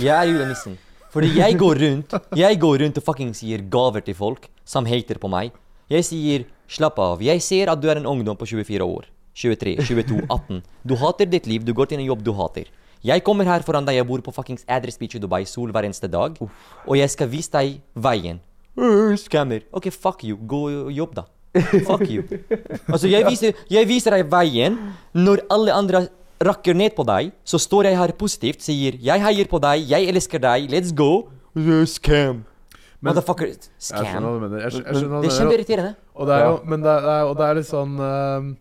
Jeg er julenissen. Fordi jeg går rundt Jeg går rundt og fucking sier gaver til folk som hater på meg. Jeg sier 'slapp av'. Jeg ser at du er en ungdom på 24 år. 23, 22, 18. Du hater ditt liv. Du går til en jobb du hater. Jeg kommer her foran deg. Jeg bor på fuckings Address Beach i Dubai sol hver eneste dag. Og jeg skal vise deg veien. Skammer. Scammer. OK, fuck you. Gå og jobb, da. Fuck you. [laughs] Altså, jeg viser, jeg viser deg veien. Når alle andre rakker ned på deg, så står jeg her positivt, sier 'Jeg heier på deg. Jeg elsker deg. Let's go'. Øh, Scam. Men- Motherfucker. Jeg skjønner Scam. hva du mener. Jeg, jeg skjønner Det er kjempeirriterende. Og det er jo, men det er, og det er litt sånn uh,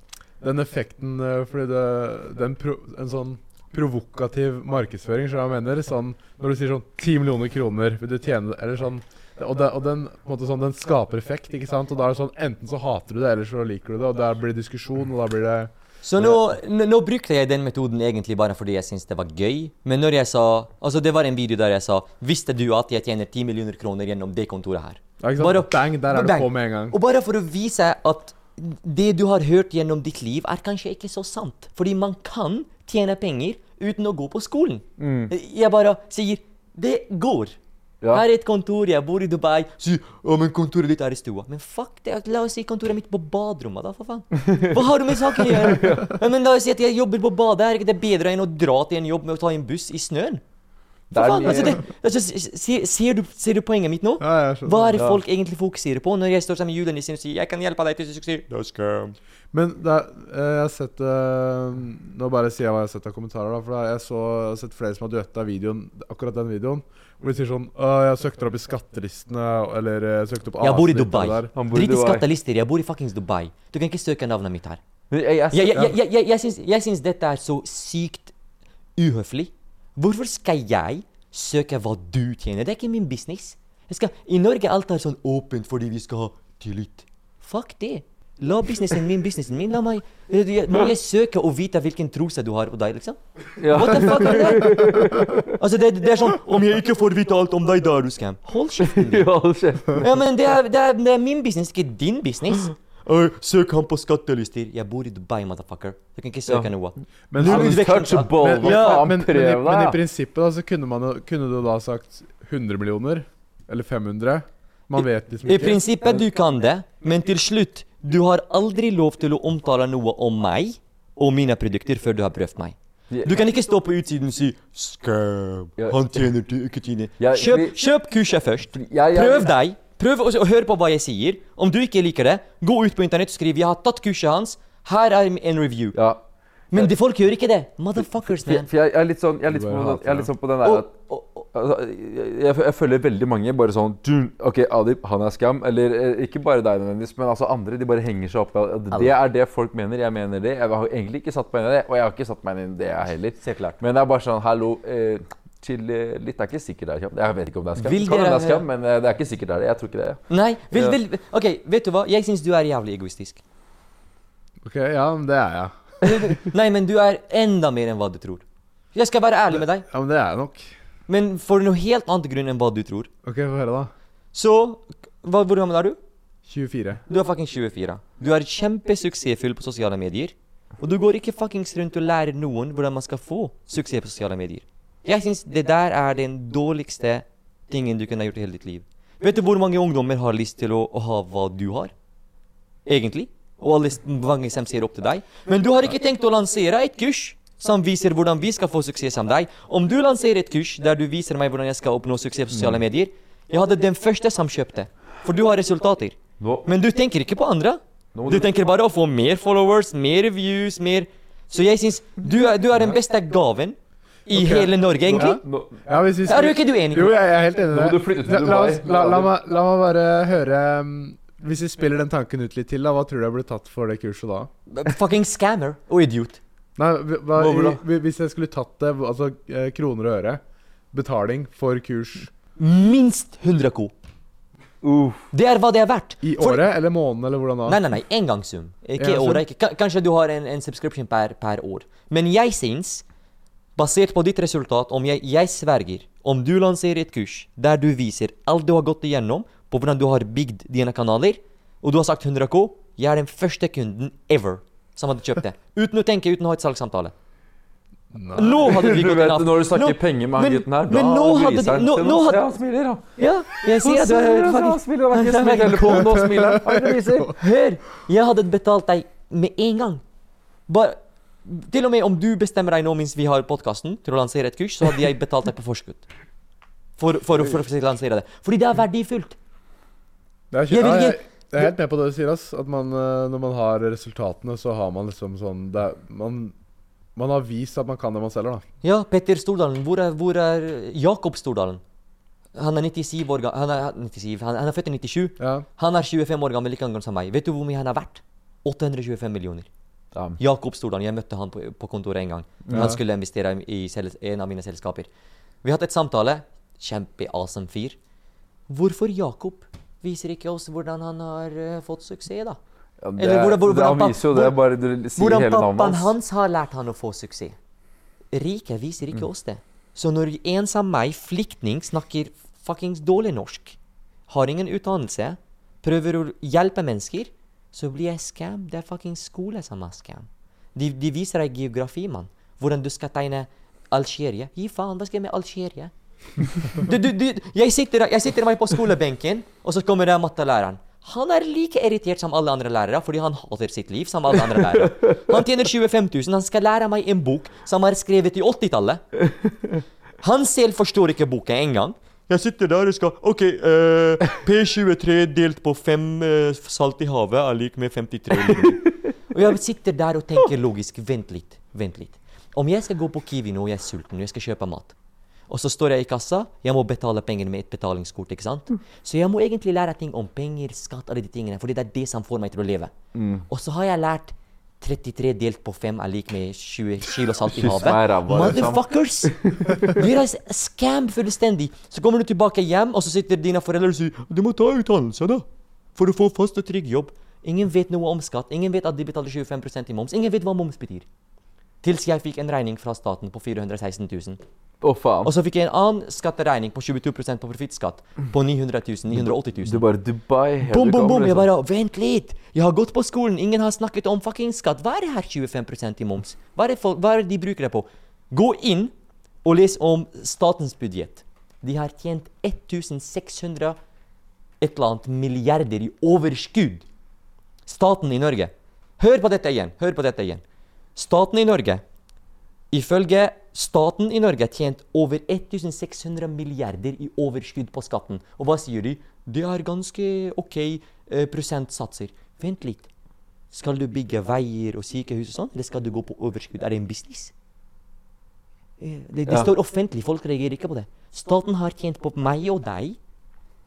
Den effekten uh, Fordi det den pro, En sånn provokativ markedsføring, jeg mener? Sånn, når du sier sånn 10 millioner kroner, vil du tjene Eller sånn og, det, og den, sånn, den skaper effekt, ikke sant? Og da er det sånn Enten så hater du det, eller så liker du det. Og der blir det diskusjon, og da blir det Så nå, nå brukte jeg den metoden egentlig bare fordi jeg syntes det var gøy. Men når jeg sa Altså, det var en video der jeg sa Visste du at jeg tjener 10 millioner kroner gjennom det kontoret her? ja, ikke sant? Bare- Bang! Der er Bang. du på med en gang. Og bare for å vise at det du har hørt gjennom ditt liv, er kanskje ikke så sant. Fordi man kan tjene penger uten å gå på skolen. Jeg bare sier det går. Ja. Her er et kontor, jeg bor i Dubai. Sier ja, men kontoret ditt er i stua. Men fuck det, la oss si kontoret mitt på baderommet, da, for faen. [laughs] Hva har du med saken å gjøre? [laughs] Ja, men la oss si at jeg jobber på badet, er ikke det bedre enn å dra til en jobb med å ta en buss i snøen? For faen, altså det, altså, ser, ser, du, ser du poenget mitt nå? Ja. Hva er det folk egentlig fokuserer på når jeg står sammen med julenissen og sier 'jeg kan hjelpe deg til suksess'? Men det er, eh, jeg har sett eh, Nå bare sier jeg hva jeg har sett av kommentarer. da For Jeg så, jeg har sett flere som har duetta videoen akkurat den videoen. Hvor de sier sånn «Å, 'Jeg søkte opp i skattelistene', eller eh, 'Jeg søkte opp Jeg bor i Dubai. der». I Drit i skattelister. Jeg bor i fuckings Dubai. Du kan ikke søke navnet mitt her. Jeg, jeg, Jeg, jeg, jeg, jeg, jeg, syns, jeg syns dette er så sykt uhøflig. Hvorfor skal jeg søke hva du tjener? Det er ikke min business. Jeg skal, I Norge alt er sånn åpent fordi vi skal ha tillit. Fuck det. La businessen min, businessen min. La meg Må jeg søke og vite hvilken trose du har på deg, liksom? Ja. What the fuck er det? Altså, det, det er sånn Om jeg ikke får vite alt om deg, da er du scam. Hold kjeften din. [laughs] Ja, hold kjeft. Ja, men det er, det, er, det er min business, ikke din business. Uh, søk han på skattelister. Jeg bor i Dubai, motherfucker. Du kan ikke søke Ja. noe. Men, men, men, i, men i prinsippet da, så kunne, man, kunne du da sagt 100 millioner? Eller 500? Man vet liksom ikke. I prinsippet du kan det, men til slutt Du har aldri lov til å omtale noe om meg og mine produkter før du har prøvd meg. Du kan ikke stå på utsiden og si 'Scam'. Han tjener til ikke tjener. Kjøp, kjøp kurset først. Prøv deg. Prøv å, å høre på hva jeg sier. Om du ikke liker det, gå ut på internett og skriv 'Jeg har tatt kurset hans'. Her er en review. Ja. Men de folk gjør ikke det. Motherfuckers, man. for jeg, jeg er litt sånn, jeg er litt, på, bare jeg er litt sånn på den der at og, Altså, jeg, jeg, følger veldig mange bare sånn du, OK, Adib, han er skam. Eller eh, ikke bare deg nødvendigvis, men altså andre. De bare henger seg opp i det er det folk mener. Jeg mener det. Jeg har egentlig ikke satt meg inn i det, og jeg har ikke satt meg inn i det, jeg heller. Se klart. Men det er bare sånn Hallo, eh, chill eh, litt. Det er ikke sikkert det er kjapt. Jeg vet ikke om det er skam. Vil Kan hende det er scam, men eh, det er ikke sikkert det er det. Jeg tror ikke det. er det. Nei, vil, vil, OK, vet du hva? Jeg syns du er jævlig egoistisk. Ok, ja, men det er jeg. Nei, men du er enda mer enn hva du tror. Jeg skal være ærlig med deg, Ja, men det er jeg nok. Men for noe helt annet grunn enn hva du tror. Ok, få høre, da. Så hva, Hvor gammel er du? 24. Du er fuckings 24. Du er kjempesuksessfull på sosiale medier. Og du går ikke fuckings rundt og lærer noen hvordan man skal få suksess på sosiale medier. Jeg syns det der er den dårligste tingen du kunne ha gjort i hele ditt liv. Vet du hvor mange ungdommer har lyst til å, å ha hva du har? Egentlig. Og alle mange som ser opp til deg. Men du har ikke tenkt å lansere et kurs som viser hvordan vi skal få suksess som deg. Om du lanserer et kurs der du viser meg hvordan jeg skal oppnå suksess på sosiale medier, jeg hadde den første som kjøpte. For du har resultater. Men du tenker ikke på andre. Du tenker bare å få mer followers, mer views, mer Så jeg syns du, du er den beste gaven i okay. hele Norge, egentlig. nå, Ja, hvis vi Er du ikke du enig? Jo, jeg er helt enig i det. La, la, la, la, meg, la meg bare høre um, Hvis vi spiller den tanken ut litt til, da, hva tror du jeg blir tatt for det kurset da? Fucking scammer og idiot. Nei, hva, i- Hvis jeg skulle tatt det, altså eh, kroner og øre Betaling for kurs Minst 100 ko. Uh. Det er hva det er verdt. i For- året eller måneden, eller hvordan da? Nei, nei, nei. Engangssum. Ikke Engangssum? året. Ikke. Kanskje du har en, en subscription per, per år. Men jeg syns, basert på ditt resultat, om jeg, jeg sverger Om du lanserer et kurs der du viser alt du har gått igjennom, på hvordan du har bygd dine kanaler, og du har sagt 100K, jeg er den første kunden ever som hadde kjøpt det. Uten å tenke, uten å ha et salgssamtale. Nei. Nå hadde Du gått inn når du snakker Nå- penger med han gutten her, da gliser han. nå- nå hadde- han smiler, da. Ja, jeg sier er Se, han smiler, han har ikke smilt telefonen, nå smiler han. Er det? Hør! Jeg hadde betalt deg med en gang. Bare Til og med om du bestemmer deg nå mens vi har podkasten til å lansere et kurs, så hadde jeg betalt deg på forskudd. For, for, å- for å lansere det. Fordi det er verdifullt. Det er, Jeg vil ikke- jeg, er helt med på det du sier, ass. At man, eh, når man har resultatene, så har man liksom sånn det er, man, man har vist at man kan det man selger, da. Ja, Petter Stordalen. Hvor er, hvor er Jakob Stordalen? Han er 97 år gammel. Han 97, han, han er født i 97. Ja. Han er 25 år gammel, like gammel som meg. Vet du hvor mye han er verdt? 825 millioner. Damn. Jakob Stordalen. Jeg møtte han på, på kontoret en gang. Ja. Han skulle investere i sel- en av mine selskaper. Vi hadde et samtale. Kjempe-awesome fyr. Hvorfor Jakob viser ikke oss hvordan han har eh, fått suksess, da? Ja, det, Eller hvordan- hvordan- det, han viser jo det, bare Hvordan hele pappaen navnet hans. hans har lært han å få suksess. Riket viser ikke oss det. Så når en som meg, flyktning, snakker fuckings dårlig norsk, har ingen utdannelse, prøver å hjelpe mennesker, så blir jeg scam. Det er fuckings skole som er scam. De, de viser deg geografi, mann. Hvordan du skal tegne Algerie. Gi faen, hva skal jeg med Algerie? Du, du, du, jeg, sitter, jeg sitter meg på skolebenken, og så kommer det mattelæreren. Han er like irritert som alle andre lærere, fordi han hater sitt liv som alle andre lærere. Han tjener 25 000, han skal lære meg en bok som er skrevet i 80-tallet. Han selv forstår ikke boka engang. Jeg sitter der og skal OK, uh, P23 delt på 5 salt i havet er lik med 53 linjer. Og jeg sitter der og tenker logisk. Vent litt, vent litt. Om jeg skal gå på Kiwi nå, og jeg er sulten, og jeg skal kjøpe mat. Og så står jeg i kassa, jeg må betale penger med et betalingskort. ikke sant? Så jeg må egentlig lære ting om penger, skatt, alle de tingene, fordi det er det som får meg til å leve. Og så har jeg lært 33 delt på 5 er lik med 20 kilo salt i havet. liksom. Motherfuckers! Dere er scam fullstendig. Så kommer du tilbake hjem, og så sitter dine foreldre og sier du må ta utdannelse, da. For å få fast og trygg jobb. Ingen vet noe om skatt. Ingen vet at de betaler 25% i moms. Ingen vet hva moms betyr. Til jeg fikk en regning fra staten på 416 000. Å, faen. Og så fikk jeg en annen skatteregning på 22% på profittskatt på 900 000. 980 000. Du bare Dubai Bom, bom, bom. Jeg bare Vent litt! Jeg har gått på skolen, ingen har snakket om fucking skatt. Hva er det her 25% i moms? Hva er, det folk, hva er det de bruker det på? Gå inn og les om statens budsjett. De har tjent 1600 et eller annet milliarder i overskudd. Staten i Norge. Hør på dette igjen. Hør på dette igjen. Staten i Norge Ifølge staten i Norge har tjent over 1600 milliarder i overskudd på skatten. Og hva sier de? Det er ganske ok eh, prosentsatser. Vent litt. Skal du bygge veier og sykehus og sånn, eller skal du gå på overskudd? Er det en business? Eh, Det, det Ja. står offentlig, folk reagerer ikke på det. Staten har tjent på meg og deg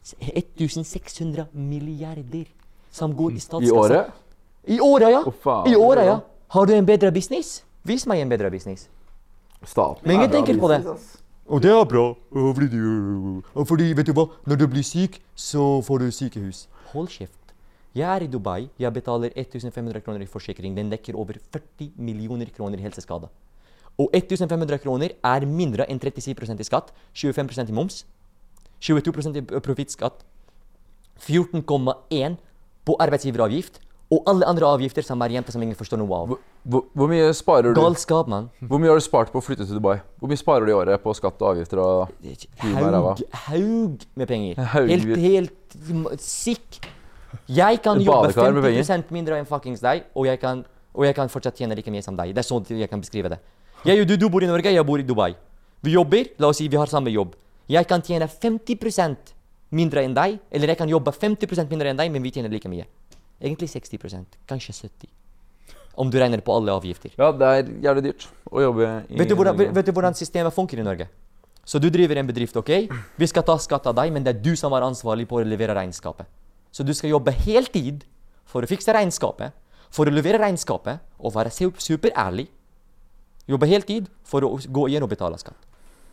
1600 milliarder som går i I året? I året, ja. I året, ja. Har du en bedre business? Vis meg en bedre business. Staten Men ingen er tenker på det. Og det er bra. Fordi, fordi, vet du hva? Når du blir syk, så får du sykehus. Hold kjeft. Jeg er i Dubai. Jeg betaler 1500 kroner i forsikring. Den dekker over 40 millioner kroner i helseskade. Og 1500 kroner er mindre enn 37% i skatt, 25% i moms, 22% i profittskatt, 14,1 på arbeidsgiveravgift, og alle andre avgifter som er jenter som ingen forstår noe av. Hvor, hvor, hvor mye sparer du? Galskap, mann. Hvor mye har du spart på å flytte til Dubai? Hvor mye sparer du i året på skatt og avgifter? og... Haug, haug med penger. [laughs] Haug. Helt, helt sick. Jeg kan jobbe 50% mindre enn fuckings deg, og jeg, kan, og jeg kan fortsatt tjene like mye som deg. Det er sånn jeg kan beskrive det. Jeg du, du bor i Norge, jeg bor i Dubai. Vi jobber, la oss si vi har samme jobb. Jeg kan tjene 50% mindre enn deg, eller jeg kan jobbe 50% mindre enn deg, men vi tjener like mye. Egentlig 60% kanskje 70 Om du regner på alle avgifter. Ja, det er jævlig dyrt å jobbe i Vet du, hvordan, vet du hvordan systemet funker i Norge? Så du driver en bedrift, ok? Vi skal ta skatt av deg, men det er du som er ansvarlig på å levere regnskapet. Så du skal jobbe heltid for å fikse regnskapet, for å levere regnskapet og være su- superærlig. Jobbe heltid for å gå igjen og betale skatt.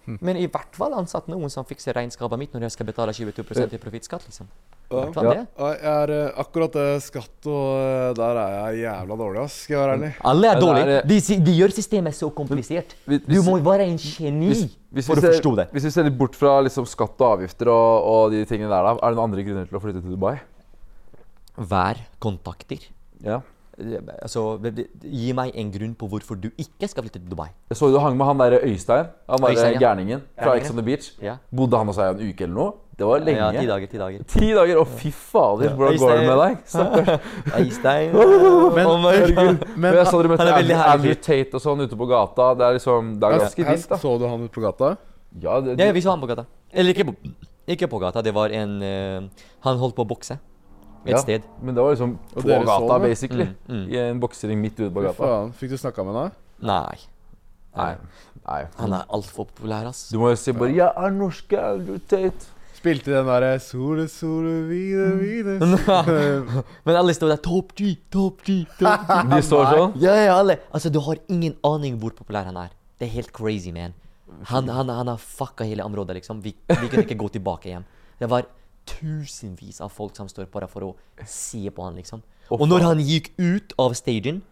Men i hvert fall ansatt noen som fikser regnskapet mitt når jeg skal betale 22 i profittskatt, liksom. Ja. Ja, Jeg er, eh, akkurat det skatt og eh, Der er jeg jævla dårlig, ass. Skal jeg være ærlig. Alle er dårlige. De, de gjør systemet så komplisert. Du må være en geni Hvis, hvis, for å forstå det. hvis vi ser litt bort fra liksom, skatt og avgifter og, og de tingene der, da, er det noen andre grunner til å flytte til Dubai? Vær kontakter. Ja. Altså, det- det- gi meg en grunn på hvorfor du ikke skal flytte til Dubai. Jeg så du hang med han der Øystein. Han der Øystein, ja. gærningen fra. Ex on the Beach. Ja. Bodde han hos deg en uke eller noe? Det var lenge. Ja, ti dager, ti dager. Ti dager? Å, fy fader, hvordan går det med deg? Stakkars. [laughs] Øystein [laughs] Men, Oh my God. Men [laughs] men jeg så dere møtte Andrew, Tate og sånn ute på gata. Det er liksom Det er ganske vilt, da. så du han ute på gata? Ja, det, Ja, vi så han på gata. Eller ikke på, ikke på gata, det var en uh, Han holdt på å bokse et Ja. sted. Men det var liksom på gata, basically. Mm, mm. I en boksering midt ute på gata. faen. Fikk du snakka med henne? Nei. Nei. Nei. Han er altfor populær, ass. Du må jo si bare 'Jeg er norske Andrew Tate'. Spilte den derre Sole, sole, vide, vide [laughs] Men alle står der Top G, Top G, Top G. [laughs] De står sånn. Ja, ja, alle. Altså, du har ingen aning hvor populær han er. Det er helt crazy, man. Han, han, han har fucka hele området, liksom. Vi, vi kunne ikke gå tilbake hjem. Det var tusenvis av folk som står bare for å se på han, liksom. Og når han gikk ut av stagen,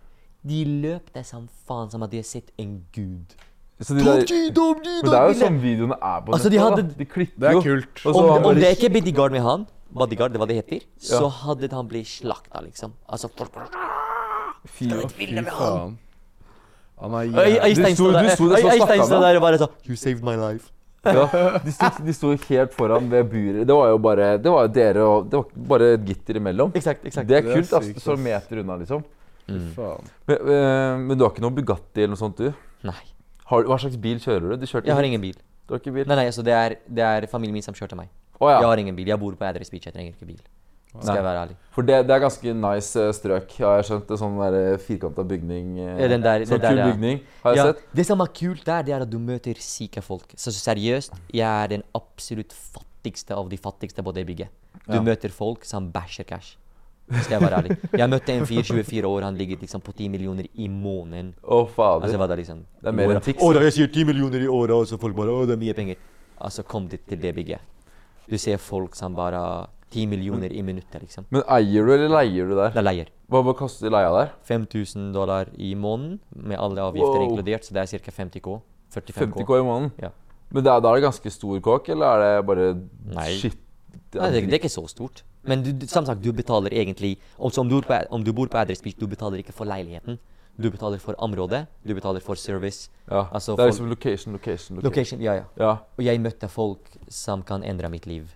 de løpte som faen som hadde de sett en gud. Så de der, men det er jo sånn videoene er på Altså, de hadde- da. De klipper Det er kult. Og så Om, om bare det ikke er bodyguard med han, bodyguard, det var det heter, så hadde han blitt slakta, liksom. Altså, Fy, Fy faen. Han er jævlig der, du sto der der og bare sånn You saved my life. Ja, de sto, de sto helt foran ved buret. Det var jo bare Det var jo dere og Det var bare et gitter imellom. Exakt, exakt. Det er Det er kult. ass. sykt, står meter unna, liksom. Mm. Men, eh, men du har ikke noe Bugatti eller noe sånt, du? Nei, Har, hva slags bil kjører du? Du kjørte jeg har ingen bil. Du har ikke bil? Nei, nei, altså det er, det er familien min som kjørte meg. Å ja. Jeg har ingen bil. Jeg bor på Address Beach, jeg trenger ikke bil. Skal jeg være ærlig. For det, det er ganske nice eh, strøk, har jeg skjønt. Det sånn der firkanta bygning. eh, Ja, den der- sånn kul der, ja. bygning, har jeg Ja, sett. det som er kult der, det er at du møter syke folk. Så seriøst, jeg er den absolutt fattigste av de fattigste på det bygget. Du Ja. møter folk som bæsjer cash. Skal jeg være ærlig. Jeg møtte en fyr 24 år, han ligger liksom på 10 millioner i måneden. Å, fader. Altså, hva det liksom Det er mer enn tics. Å, da jeg sier 10 millioner i året, og så folk bare Å, det er mye penger. Altså, kom dit til det bygget. Du ser folk som bare 10 millioner i minuttet, liksom. Men eier du eller leier du der? Det er leier. Hva, hva koster leia der? 5000 dollar i måneden, med alle avgifter Wow. inkludert, så det er ca. 50K. 45K. 50 K i måneden? Ja. Men da er det ganske stor kåk, eller er det bare Nei. shit? Nei, det, det er ikke så stort. Men du, som sagt, du betaler egentlig Også om du, på, om du bor på Address Beach, du betaler ikke for leiligheten. Du betaler for området, du betaler for service. Ja. Altså, det er liksom location, location, location. Location, ja, ja. Ja. Og jeg møtte folk som kan endre mitt liv.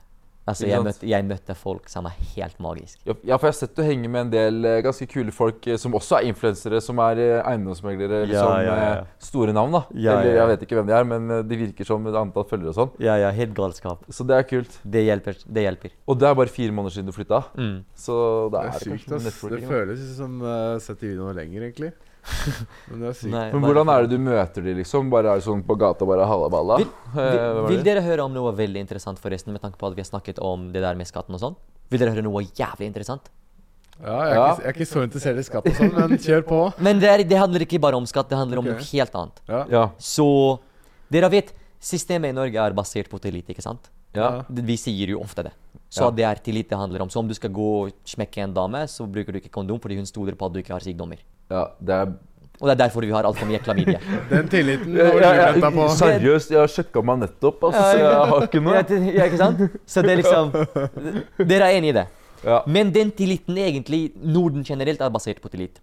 Altså, jeg møtte, jeg møtte folk som er helt magisk. Ja, for jeg har sett du henger med en del eh, ganske kule folk eh, som også er influensere, som er eh, eiendomsmeglere. Ja, Liksom, ja, ja. Store navn, da. Ja, Eller jeg vet ikke hvem de er, men de virker som et antall følgere og sånn. Ja, ja, helt galskap. Så det er kult. Det hjelper. Det hjelper. Og det er bare fire måneder siden du flytta, Mm. så Det er er det sykt, kanskje ass. Det føles som uh, sett i videoene lenger, egentlig. [laughs] Men det er sykt. Nei, Men hvordan er det du møter de, liksom? Bare er det sånn på gata, bare halla balla? Vil- Eh, Vil, vil dere høre om noe veldig interessant, forresten, med tanke på at vi har snakket om det der med skatten og sånn? Vil dere høre noe jævlig interessant? Ja, jeg, er Ja. Ikke, jeg er ikke så interessert i skatt og sånn, men kjør på. [laughs] Men det, er, det handler ikke bare om skatt, det handler om noe helt annet. Ja. Ja. Så dere vet, systemet i Norge er basert på tillit, ikke sant? ja. Vi sier jo ofte det. Så Ja. det er tillit det handler om. Så om du skal gå og smekke en dame, så bruker du ikke kondom fordi hun stoler på at du ikke har sykdommer. Ja. Det er Og det er derfor vi har altfor mye klamydia. [laughs] Den tilliten Ja, har ja, du venta på. Seriøst, jeg har sjekka meg nettopp, altså, så jeg har ikke noe. Ja, ja, ikke sant? Så det er liksom [laughs] Dere er enig i det. Ja. Men den tilliten egentlig, Norden generelt, er basert på tillit.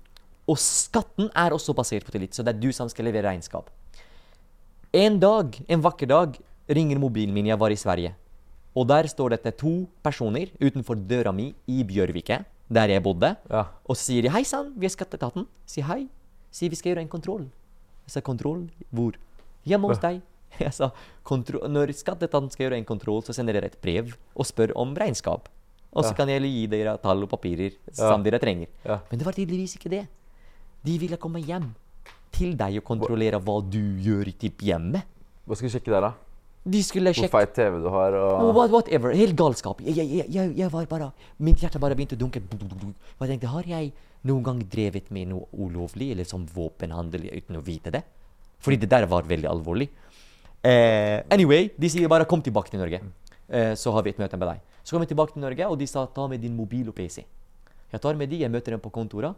Og skatten er også basert på tillit, så det er du som skal levere regnskap. En dag, en vakker dag, ringer mobilen min. Jeg var i Sverige. Og der står det to personer utenfor døra mi i Bjørvike, der jeg bodde. Ja. Og så sier de 'Hei sann, vi er skatteetaten'. Si hei. Si vi skal gjøre en kontroll. Jeg sa kontroll? Hvor? Hjemme hos deg. [laughs] Jeg sa. Når skatteetaten skal gjøre en kontroll, så sender dere et brev og spør om regnskap. Og så Ja. kan jeg gi dere tall og papirer Ja. som dere trenger. Ja. Men det var tydeligvis ikke det. De ville komme hjem til deg og kontrollere hva du gjør i typ hjemme. Hva skal vi sjekke der, da? De skulle Hvor feit TV du har, og what, whatever. Helt galskap. Jeg, jeg, jeg, jeg var bare Mitt hjerte bare begynte å dunke. Du, du, du, du. Og jeg tenkte, har jeg noen gang drevet med noe ulovlig, eller som våpenhandel, uten å vite det? Fordi det der var veldig alvorlig. Eh, anyway, de sier bare 'kom tilbake til Norge', eh, så har vi et møte med deg. Så kom jeg tilbake til Norge, og de sa 'ta med din mobil og PC'. Jeg tar med de, jeg møter dem på kontoret.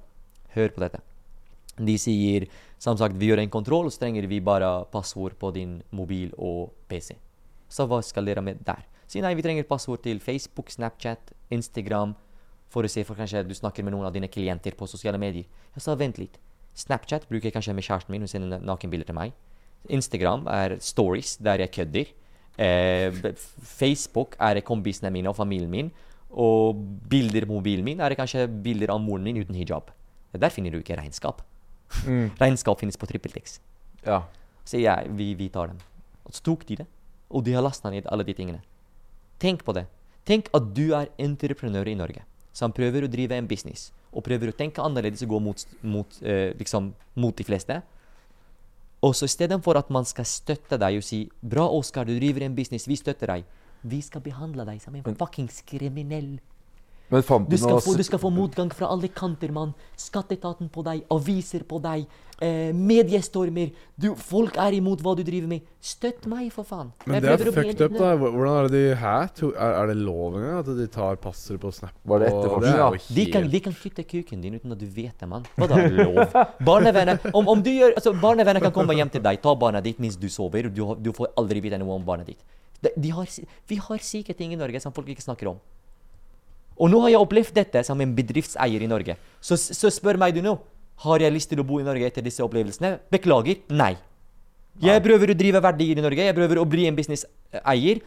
Hør på dette. De sier som sagt vi gjør en kontroll, så trenger vi bare passord på din mobil og PC. Så hva skal dere med der? Si nei, vi trenger passord til Facebook, Snapchat, Instagram, for å se for kanskje du snakker med noen av dine klienter på sosiale medier. Jeg sa vent litt. Snapchat bruker jeg kanskje med kjæresten min, hun sender nakenbilder til meg. Instagram er stories, der jeg kødder. Eh, Facebook er kompisene mine og familien min. Og bilder på mobilen min er kanskje bilder av moren min uten hijab. Der finner du ikke regnskap. Mm, [laughs] Regnskap finnes på TrippelTix. Ja. Så jeg, vi, vi tar dem. Og så tok de det. Og de har lasta ned alle de tingene. Tenk på det. Tenk at du er entreprenør i Norge som prøver å drive en business og prøver å tenke annerledes og gå mot, mot, eh, liksom, mot de fleste. Og så istedenfor at man skal støtte deg og si 'Bra, Oskar, du driver en business, vi støtter deg', vi skal behandle deg som en fuckings kriminell. Men fant Du skal, noe få, du skal få motgang fra alle kanter, mann. Skatteetaten på deg, aviser på deg, eh, mediestormer. Du, folk er imot hva du driver med. Støtt meg, for faen. Men det er fucked up, da. Hvordan er det de her To- Er, er det lov engang at de tar passer på Snap? Var det og- etterforskning, det er da? jo De kan, helt- de kan kutte kuken din uten at du vet det, mann. Hva da, lov? [laughs] Barnevenner om, om du gjør, altså, barnevenner kan komme hjem til deg, ta barnet ditt mens du sover. Du, du får aldri vite noe om barnet ditt. De, de har, vi har syke ting i Norge som folk ikke snakker om. Og nå har jeg opplevd dette som en bedriftseier i Norge. Så, så spør meg du nå har jeg lyst til å bo i Norge etter disse opplevelsene. Beklager, nei. Jeg prøver å drive verdier i Norge. Jeg prøver å bli en businesseier.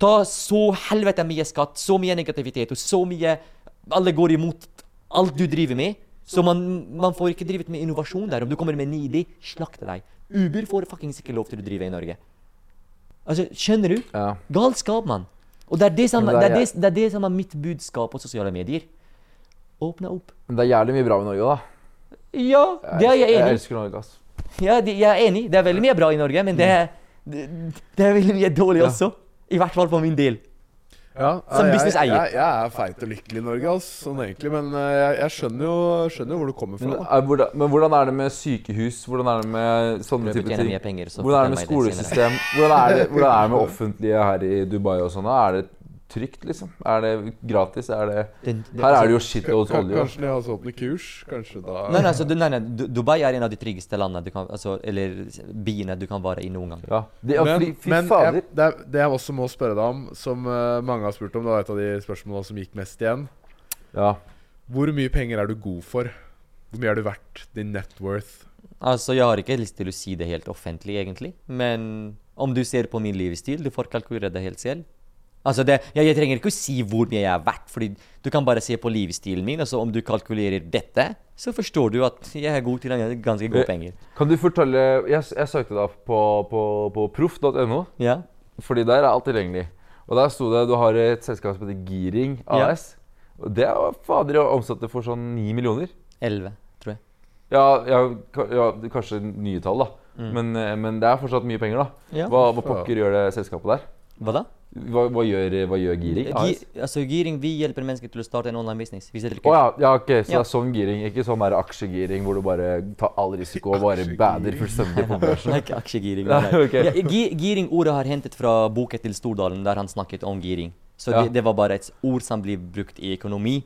Ta så helvete mye skatt, så mye negativitet og så mye Alle går imot alt du driver med. Så man, man får ikke drevet med innovasjon der. Om du kommer med en idé, slakte deg. Uber får fuckings ikke lov til å drive i Norge. Altså, skjønner du? Ja. Galskap, mann. Og det er det, som, det, er det, det er det som er mitt budskap på sosiale medier. Åpne opp. Men det er jævlig mye bra med Norge, da. Ja, det er jeg enig i. Jeg elsker Norge, ass. Ja, det- jeg er enig. Det er veldig mye bra i Norge, men det er, det, det er veldig mye dårlig også. I hvert fall for min del. Ja, Som jeg, businesseier. Jeg, jeg er feit og lykkelig i Norge, altså, sånn egentlig. Men eh, jeg, jeg skjønner, jo, skjønner jo hvor du kommer fra. Men, er, hvordan, men hvordan er det med sykehus? Hvordan er det med sånne type ting? penger, så Hvordan er det med skolesystem? Hvordan er det, hvordan er det med offentlige her i Dubai og sånn? Er det trygt, liksom? Er det gratis? Er det Her er det jo shitloads Kan- olje. Kanskje de har åpnet kurs? Kanskje da Nei, nei, altså, du- nei, nei, Dubai er en av de tryggeste landene du kan, altså, eller byene du kan være i noen gang. Ja. Det, ja, Men, fy men fader. jeg, det, er, det jeg også må spørre deg om, som uh, mange har spurt om, det var et av de spørsmålene som gikk mest igjen. Ja. Hvor mye penger er du god for? Hvor mye er du verdt? Din net worth? Altså, Jeg har ikke lyst til å si det helt offentlig, egentlig. Men om du ser på min livsstil, du får kalkulere det helt selv. Altså, det, jeg, jeg trenger ikke å si hvor mye jeg er verdt, fordi du kan bare se på livsstilen min. Altså, Om du kalkulerer dette, så forstår du at jeg er god til ganske gode penger. Kan du fortelle Jeg, jeg søkte da på, på, på proff.no, Ja? fordi der er alt tilgjengelig. Og der sto det du har et selskap som heter Giring Ja. AS. Og det er fader å omsette for sånn 9 millioner. 11, tror jeg. Ja, ja, ja kanskje nye tall, da. Mm. Men, eh, men det er fortsatt mye penger, da. Ja. Hva, hva pokker gjør det selskapet der? Hva da? Hva, hva, gjør, hva gjør Giring Gi, altså, Giring, vi hjelper mennesker til å starte en online business. Vi setter kurs. ja, ja, ok, så Ja. det er sånn giring, ikke sånn der aksjegiring hvor du bare tar all risiko og bare bader fullstendig på børsen. Nei, ikke aksjegiring. Nei, Nei, okay. ok. Ja, gi- Giring-ordet har hentet fra boken til Stordalen, der han snakket om giring. Så Ja. det, det var bare et ord som blir brukt i økonomi.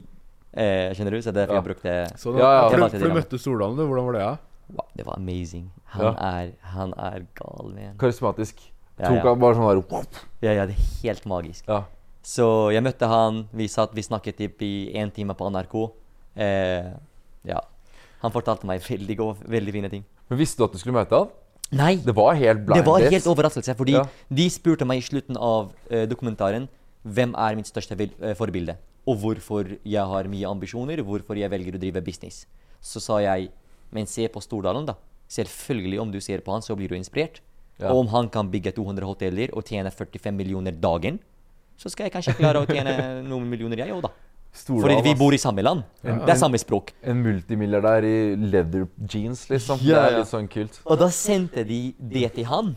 Eh, skjønner du? Så derfor Ja. jeg brukte Så Ja, ja. For, Det du, det, møtte Stordalen, du. Hvordan var det? Ja? Wow, det var amazing. Han, Ja. er, han er gal, man. Karismatisk. Ja, Tok han bare sånn der Ja, ja, det er helt magisk. Ja. Så jeg møtte han, vi, satt, vi snakket typ i én time på NRK. Eh, ja. Han fortalte meg veldig, gode, veldig fine ting. Men visste du at du skulle møte han? Nei! Det var helt blind Det var helt overraskelse, fordi Ja. de spurte meg i slutten av eh, dokumentaren hvem er mitt største eh, forbilde, og hvorfor jeg har mye ambisjoner, hvorfor jeg velger å drive business. Så sa jeg, men se på Stordalen, da. Selvfølgelig, om du ser på han, så blir du inspirert. Ja. Og om han kan bygge 200 hoteller og tjene 45 millioner dagen, så skal jeg kanskje klare å tjene [laughs] noen millioner, jeg òg, da. Stoler Fordi vi bor i samme land. Det er samme språk. En multimilliardær i leather jeans, liksom. Ja, det er litt sånn kult. Og da sendte de det til han,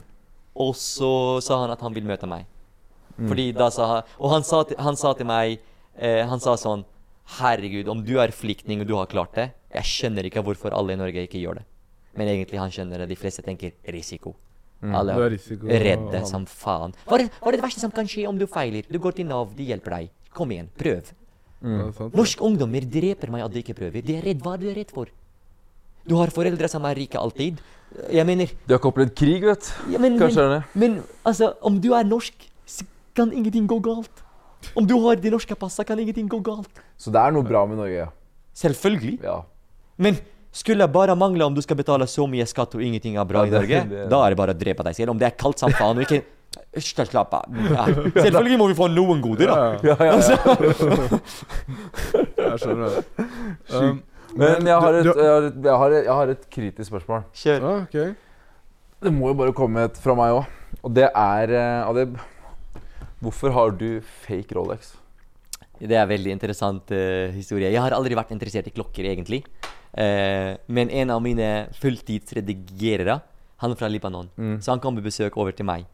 og så sa han at han vil møte meg. Fordi da sa han Og han sa til, han sa til meg eh, Han sa sånn Herregud, om du er flyktning og du har klart det Jeg skjønner ikke hvorfor alle i Norge ikke gjør det. Men egentlig han skjønner det. De fleste tenker risiko. Alle Det er risiko. redde som faen. Hva er, hva er det verste som kan skje om du feiler? Du går til Nav, de hjelper deg. Kom igjen, prøv. Mm. Norske ungdommer dreper meg at de ikke prøver. De er redd. Hva er du redd for? Du har foreldre som er rike alltid. Jeg mener De har ikke opplevd krig, vet du. ja, men, Kanskje men, er det. men altså, om du er norsk, så kan ingenting gå galt. Om du har det norske passet, kan ingenting gå galt. Så det er noe bra med Norge, ja. Selvfølgelig. ja. Men skulle bare mangle om du skal betale så mye skatt og ingenting er bra Ja, i Norge, det- da er det bare å drepe deg selv. Om det er kaldt som faen og ikke slapp av. Ja. Selvfølgelig må vi få noen goder, da. Ja, Ja, ja, ja. [laughs] jeg skjønner det. Um, Men jeg har, et, jeg, har et, jeg, har et, jeg har et kritisk spørsmål. Kjør. Ah, okay. Det må jo bare komme et fra meg òg. Og det er eh, Adib, Hvorfor har du fake Rolex? Det er en veldig interessant uh, historie. Jeg har aldri vært interessert i klokker, egentlig. Eh, men en av mine fulltidsredigerere, han er fra Libanon, Mm. så han kom på besøk over til meg.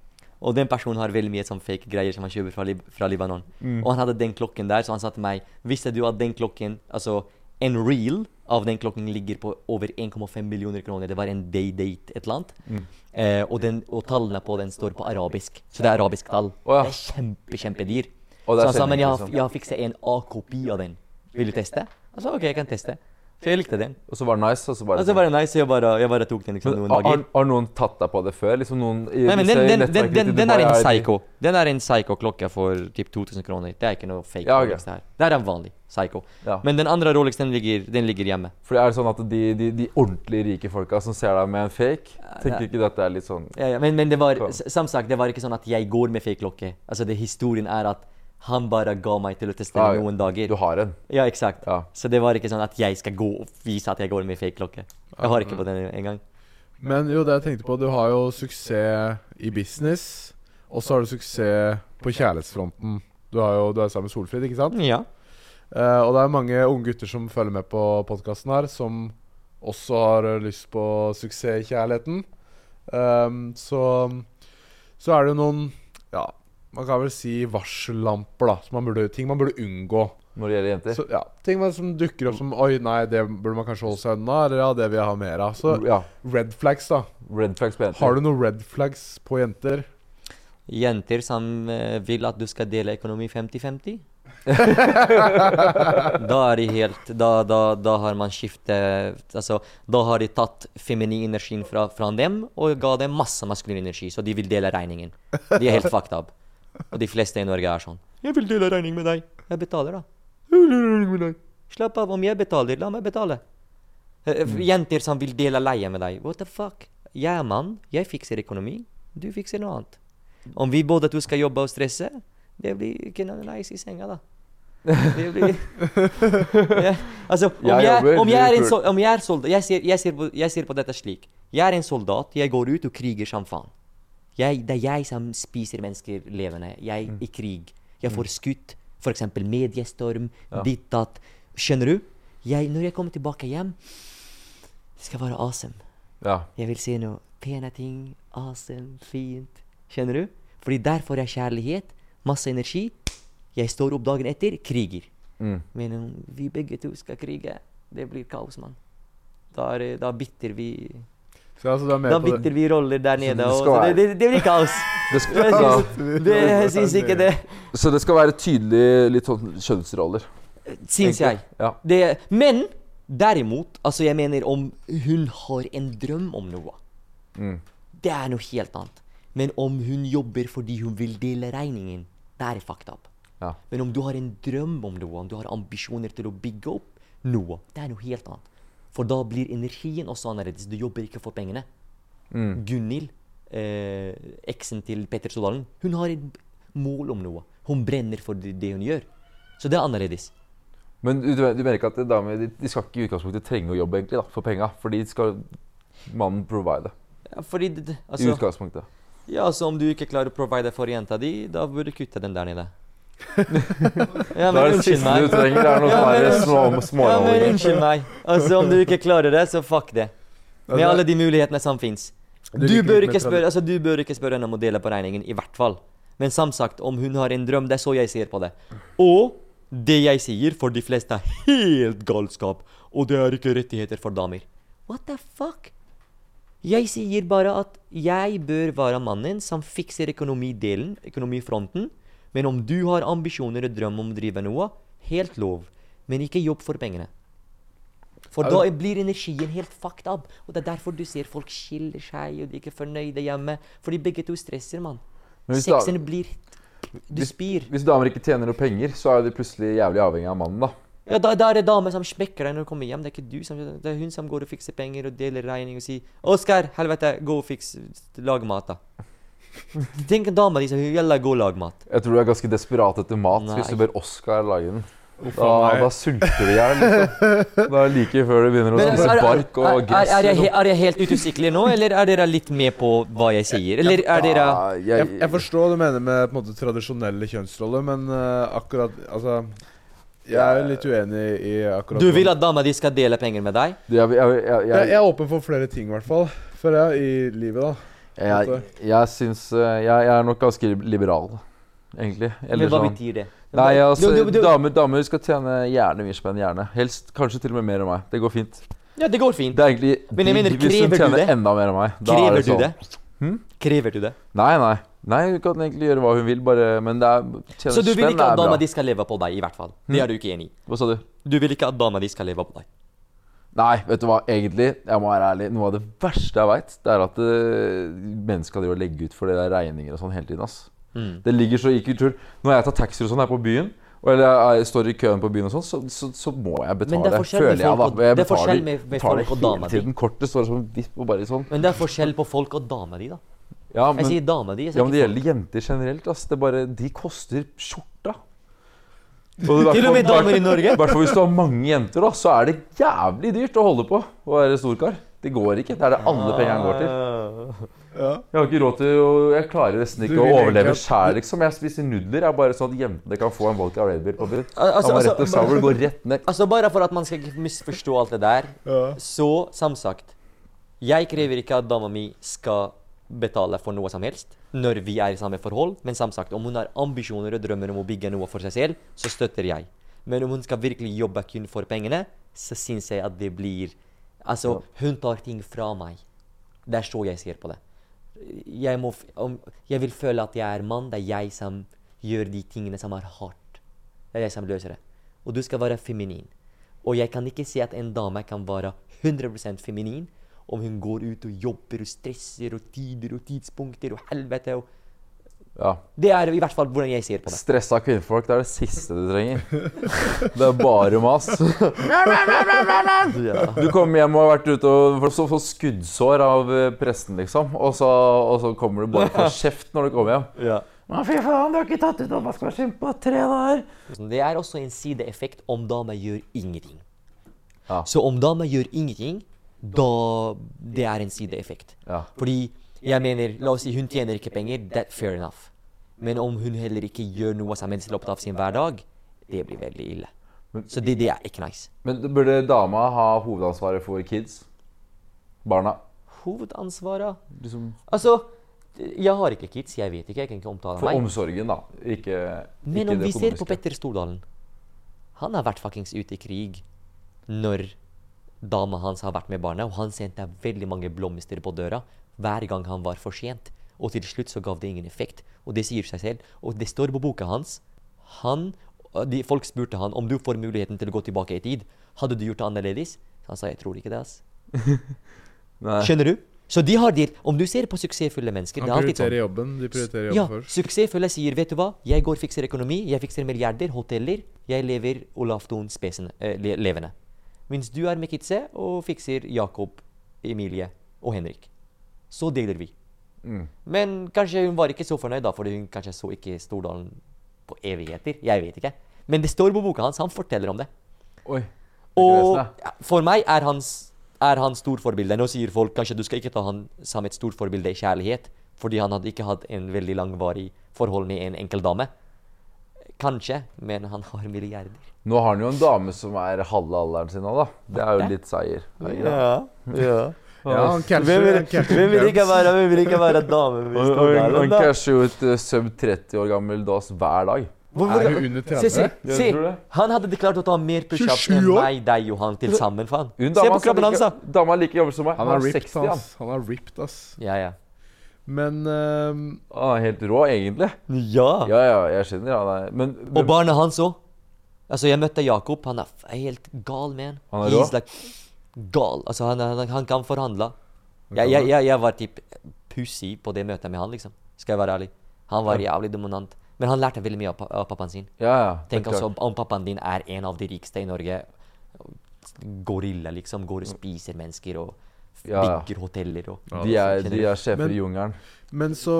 Og den personen har veldig mye sånn fake greier som han kjøper fra, Lib fra Libanon. Mm. Og han hadde den klokken der, så han sa til meg Visste du at den klokken Altså, en reel av den klokken ligger på over 1,5 millioner kroner. Det var en day-date et eller annet. Mm. Eh, og, den, og tallene på den står på arabisk. Så det er arabisk tall. Oh, ja. Det er kjempe, kjempedyr. Og Så han sa men jeg har, liksom. jeg har fikset en A-kopi av den. Vil du teste? Jeg sa ok, jeg kan teste. For jeg likte den. Og så var det nice, og så bare Og så var det nice, jeg bare, jeg bare tok den liksom noen dager. har noen tatt deg på det før? Liksom noen i Nei, men den, den, den, den, den er en psycho. Den er en psycho-klokke for typ 2000 kroner. Det er ikke noe fake Ja, okay. Det her. Det er en vanlig psycho. Ja. Men den andre Rolex, den ligger, den ligger hjemme. For det er sånn at de, de, de ordentlig rike folka som ser deg med en fake, tenker ikke at det er litt sånn Ja, ja, men, men det var, Samt som sagt, det var ikke sånn at jeg går med fake klokke. Altså, det historien er at han bare ga meg til å teste Ja, noen dager. Du har en. Ja, eksakt. Ja. Så det var ikke sånn at jeg skal gå og vise at jeg går med fake klokke. Jeg har ikke på den engang. Men jo, det jeg tenkte på Du har jo suksess i business, og så har du suksess på kjærlighetsfronten. Du, har jo, du er sammen med Solfrid, ikke sant? Ja. Uh, og det er mange unge gutter som følger med på podkasten her, som også har lyst på suksess i kjærligheten. Um, så Så er det jo noen Ja, man kan vel si varsellamper, da. Man burde, ting man burde unngå. Når det gjelder jenter. Så, ja, ting man, som dukker opp som Oi, nei, det burde man kanskje holde seg unna. Eller ja, det vil jeg ha mer av. Så ja. red flags, da. Red flags på jenter. Har du noen red flags på jenter? Jenter som eh, vil at du skal dele økonomi 50-50. [laughs] da er de helt da, da, da har man skiftet Altså, da har de tatt feminin energi fra, fra dem og ga dem masse maskulin energi, så de vil dele regningen. De er helt fucked up. Og de fleste i Norge er sånn. 'Jeg vil dele regning med deg.' 'Jeg betaler, da.' «Jeg vil dele regning med deg.» Slapp av. Om jeg betaler, la meg betale. Mm. Jenter som vil dele leie med deg. What the fuck? Jeg er mann, jeg fikser økonomi. Du fikser noe annet. Om vi både to skal jobbe og stresse, det blir ikke noe nice i senga, da. Det blir [laughs] ja. Altså, om Jeg jeg, om jeg er en soldat jeg ser, jeg, ser på, jeg ser på dette slik. Jeg er en soldat, jeg går ut og kriger som faen. Jeg, det er jeg som spiser mennesker levende. Jeg Mm. i krig. Jeg får skutt. F.eks. mediestorm, Ja. ditt datt. Skjønner du? Jeg, når jeg kommer tilbake hjem, det skal være awesome. Ja. Jeg vil se noe pene ting. Awesome, fint. Skjønner du? Fordi der får jeg kjærlighet, masse energi. Jeg står opp dagen etter, kriger. Mm. Men vi begge to skal krige, det blir kaos, mann. Da, da bytter vi Så altså, du er med Da på det? bytter vi roller der nede. det Og, det, det, det blir kaos. [laughs] Det skal, Jeg syns, det, jeg syns ikke det. Så det skal være tydelig litt sånn kjønnsroller. Syns jeg. Ja. Det, men derimot, altså jeg mener om hun har en drøm om noe, Mm. det er noe helt annet. Men om hun jobber fordi hun vil dele regningen, det er fucked up. Ja. Men om du har en drøm om noe, om du har ambisjoner til å bygge opp noe, det er noe helt annet. For da blir energien også annerledes. Du jobber ikke for pengene. Mm. Gunhild, eh, eksen til Petter Stordalen, hun har et mål om noe. Hun brenner for det, hun gjør. Så det er annerledes. Men du, du mener ikke at damer de, de skal ikke i utgangspunktet trenge å jobbe egentlig da, for penga? Fordi skal mannen provide. Ja, fordi det, altså, I utgangspunktet. ja, altså Om du ikke klarer å provide for jenta di, da burde du kutte den der nede. Ja, Det men er det siste meg. du trenger. Det er noe Ja, men små, Ja, men unnskyld meg. Altså, Om du ikke klarer det, så fuck det. Med alle de mulighetene som fins. Du Du bør ikke spørre altså, du bør ikke spørre henne om å dele på regningen, i hvert fall. Men som sagt, om hun har en drøm, det er så jeg ser på det. Og det jeg sier, for de fleste er helt galskap. Og det er ikke rettigheter for damer. What the fuck? Jeg sier bare at jeg bør være mannen som fikser økonomidelen, økonomifronten. Men om du har ambisjoner og drøm om å drive noe, helt lov. Men ikke jobb for pengene. For da blir energien helt fucked up. Og det er derfor du ser folk skiller seg, og de er ikke fornøyde hjemme. Fordi begge to stresser, mann. Sexen blir Du Hvis- spyr. Hvis damer ikke tjener noe penger, så er de plutselig jævlig avhengig av mannen, da. Ja, da, da er det dame som smekker deg når du kommer hjem. Det er ikke du som Det er hun som går og fikser penger og deler regning og sier 'Oskar, helvete, gå og fiks Lag mat', da. [laughs] Tenk en dame di som gjelder gå og lag mat'. Jeg tror du er ganske desperat etter mat Nei. hvis du ber Oskar lage den. Da, da sulter du i hjel. Liksom. [laughs] Da er det like før du begynner å spise er, er, bark og er, gress. er, jeg, liksom. er jeg helt ute nå, eller er dere litt med på hva jeg sier? Eller er dere Ja, jeg, jeg forstår hva du mener med på en måte tradisjonelle kjønnsroller, men uh, akkurat Altså Jeg er litt uenig i akkurat Du vil at dama di skal dele penger med deg? jeg, jeg, jeg, jeg, jeg, jeg er åpen for flere ting, i hvert fall. For jeg, i livet, da. Jeg, jeg syns eh, jeg, jeg er nok ganske liberal, egentlig. Eller Men hva sånn betyr det? Nei, altså, Du- du- du- damer, damer skal tjene gjerne mye spenn, gjerne. Helst kanskje til og med mer enn meg. Det går fint. Ja, det går fint. Det er egentlig Men jeg mener, krever du det? enda mer enn meg. Da er Krever det du sånn. det? Hm? Krever du det? Nei, nei. Nei, Hun kan egentlig gjøre hva hun vil, bare Men det er tjene Så du vil ikke at dama di skal leve på deg, i hvert fall? Det Hm? er du ikke enig i? Hva sa du? Du vil ikke at dama di skal leve på deg? Nei, vet du hva, egentlig, jeg må være ærlig Noe av det verste jeg veit, det er at uh, mennesker driver og legger ut for det der regninger og sånn hele tiden. ass Mm. Det ligger så ikke tull. Når jeg tar taxi og sånn her på byen, eller jeg står i køen på byen og sånn, så, så, så må jeg betale. Men det er forskjell med føler jeg, Jeg det er forskjell betaler- med- med betaler folk og dama di. Kortet står som vipp og bare sånn. Men det er forskjell på folk og dama di, da. Ja, Jeg men, sier dama di. Ja, men det gjelder gjelder jenter generelt. ass Det bare, De koster skjorta. Og det [laughs] Til og med damer i Norge. I hvert fall hvis du har mange jenter, da, så er det jævlig dyrt å holde på å være storkar. Det går ikke. Det er det alle pengene går til. Ja. Jeg har ikke råd til å Jeg klarer nesten ikke å overleve sjæl, liksom. Jeg spiser nudler. Jeg er bare sånn at jentene kan få en vodka Red Bull på. Al- altså- altså- sour går rett ned. Altså Bare for at man skal ikke misforstå alt det der, Ja. så som sagt Jeg krever ikke at dama mi skal betale for noe som helst når vi er i samme forhold, men som sagt, om hun har ambisjoner og drømmer om å bygge noe for seg selv, så støtter jeg. Men om hun skal virkelig jobbe kun for pengene, så syns jeg at det blir Altså, hun tar ting fra meg. Det er så jeg ser på det. Jeg, må, om, jeg vil føle at jeg er mann. Det er jeg som gjør de tingene som er hardt. Det er jeg som løser det. Og du skal være feminin. Og jeg kan ikke si at en dame kan være 100% feminin om hun går ut og jobber og stresser og tider og tidspunkter og helvete og Ja. Det er i hvert fall hvordan jeg ser på det. Stressa kvinnfolk, det er det siste du trenger. [laughs] Det er bare mas. Du kommer hjem og har vært ute og får så- skuddsår av eh, presten, liksom. Og så, og så kommer du bare for kjeft når du kommer hjem. [laughs] Ja. Men fy faen, du har ikke tatt ut oppvaskmaskinen på tre dager. Det er også en sideeffekt om dama gjør ingenting. Ja. Så om dama gjør ingenting, da Det er en sideeffekt. Ja. Fordi jeg mener, la oss si hun tjener ikke penger, that's fair enough. Men om hun heller ikke gjør noe som helst i løpet av sin hverdag, det blir veldig ille. Så det, det er ikke nice. Men burde dama ha hovedansvaret for kids? Barna? Hovedansvaret Liksom Altså, jeg har ikke kids, jeg vet ikke, jeg kan ikke omtale for meg. omsorgen, da. Ikke, Men om vi ser på. Petter Stordalen Han har vært fuckings ute i krig når dama hans har vært med barna, og han sendte veldig mange blomster på døra hver gang han var for sent. Og til slutt så gav det ingen effekt. Og det sier seg selv. Og det står på boka hans. Han, de, folk spurte han om du får muligheten til å gå tilbake i tid, hadde du gjort det annerledes? Han sa jeg tror ikke det. ass. [laughs] Skjønner du? Så de har det. Om du ser på suksessfulle mennesker Han det er alltid sånn. prioriterer jobben. De prioriterer jobben Ja, først. suksessfulle sier, vet du hva, jeg går og fikser økonomi, jeg fikser milliarder, hoteller, jeg lever Olaf Thon spesen, eh, le levende. Mens du er med kidse og fikser Jakob, Emilie og Henrik. Så deler vi. Mm. Men kanskje hun var ikke så fornøyd, da, fordi hun kanskje så ikke Stordalen på evigheter. Jeg vet ikke. Men det står på boka hans, han forteller om det. Oi. Og for meg er hans Er han storforbilde? Nå sier folk kanskje du skal ikke ta han som et storforbilde i kjærlighet, fordi han hadde ikke hatt en veldig langvarig forhold med en enkel dame. Kanskje, men han har milliarder. Nå har han jo en dame som er halve alderen sin nå, da. Det er jo litt seier. Er? Ja, ja. Ja, han Hvem vil, han ikke være, hvem vil ikke være dame hvis er Han casher jo ut eh, sub 30 år gammel dass hver dag. Hvorfor? Er hun under Se, se, se. Han hadde klart å ta mer pushups 27 enn meg, deg og han til sammen, faen. Se på kroppen hans, da. Dama er like gammel som meg. Han Han er er ripped, 60, han. Han er ripped, ass. Ja, ja. Men uh, Han er helt rå, egentlig. Ja. Ja, ja, jeg skjønner. Ja, er, men, Og barnet hans òg. Altså, jeg møtte Jakob. Han er helt gal, man. Han er rå? Like gal. Altså, han, han, han kan forhandle. Jeg, jeg, jeg, jeg var typ pussig på det møtet med han, liksom. Skal jeg være ærlig. Han var jævlig dominant. Men han lærte veldig mye av, av pappaen sin. ja, ja. Tenk altså om pappaen din er en av de rikeste i Norge. Gorilla, liksom. Går og spiser mennesker og Ja, ja. bygger hoteller og De er, de er sjefer Men- i jungelen. Men så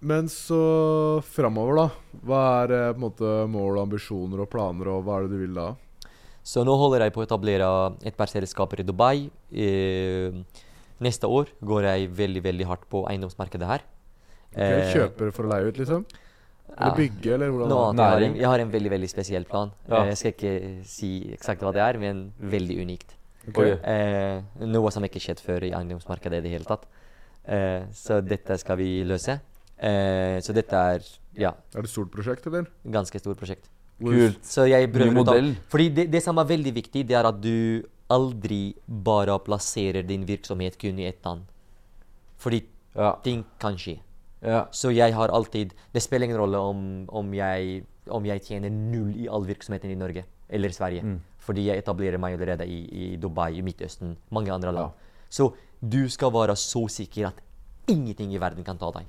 Men så framover, da. Hva er eh, på en måte mål, ambisjoner og planer, og hva er det du vil da? Så nå holder jeg på å etablere et par selskaper i Dubai. Eh, neste år går jeg veldig veldig hardt på eiendomsmarkedet her. Okay, Eh, Kjøper for å leie ut, liksom? Eller ja. bygge, eller hvordan? Noe annet. Jeg har, en, jeg har en veldig veldig spesiell plan. Ja. Eh, jeg skal ikke si eksakt hva det er, men veldig unikt. Ok. Oi. Eh, noe som ikke har skjedd før i eiendomsmarkedet i det hele tatt. Eh, så dette skal vi løse. Eh, så dette er ja, Er det et stort prosjekt, eller? ganske stort prosjekt. Kult. Så jeg prøver ut av. Fordi det, det som er veldig viktig, det er at du aldri bare plasserer din virksomhet kun i ett land. Fordi Ja. ting kan skje. ja. Så jeg har alltid Det spiller ingen rolle om, om, jeg, om jeg tjener null i all virksomheten i Norge eller Sverige. Mm. Fordi jeg etablerer meg allerede i, i Dubai, i Midtøsten, mange andre land. Ja. Så du skal være så sikker at ingenting i verden kan ta deg.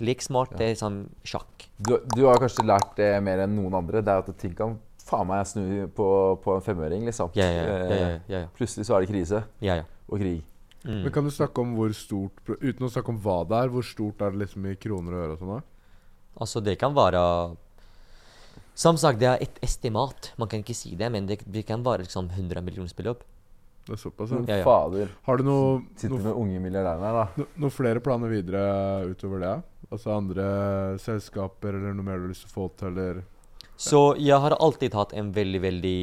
Lek smart, det er sånn sjakk. Du, du har kanskje lært det mer enn noen andre. Det er at ting kan faen meg snu på, på en femøring, liksom. Ja, ja, ja. ja, ja, Eh, ja, ja. Plutselig så er det krise ja, ja. og krig. Mm. Men kan du snakke om hvor stort Uten å snakke om hva det er, hvor stort er det liksom i kroner og øre og sånn? Altså, det kan være Som sagt, det er et estimat. Man kan ikke si det, men det, det kan være liksom 100 millionsbeløp. Det er såpass, Men ja. Ja, ja. fader. Har du noe, Sitter noe, med unge milliardærene her, da. no, noen flere planer videre utover det? Altså andre selskaper, eller noe mer du har lyst til å få til, eller Så jeg har alltid hatt en veldig, veldig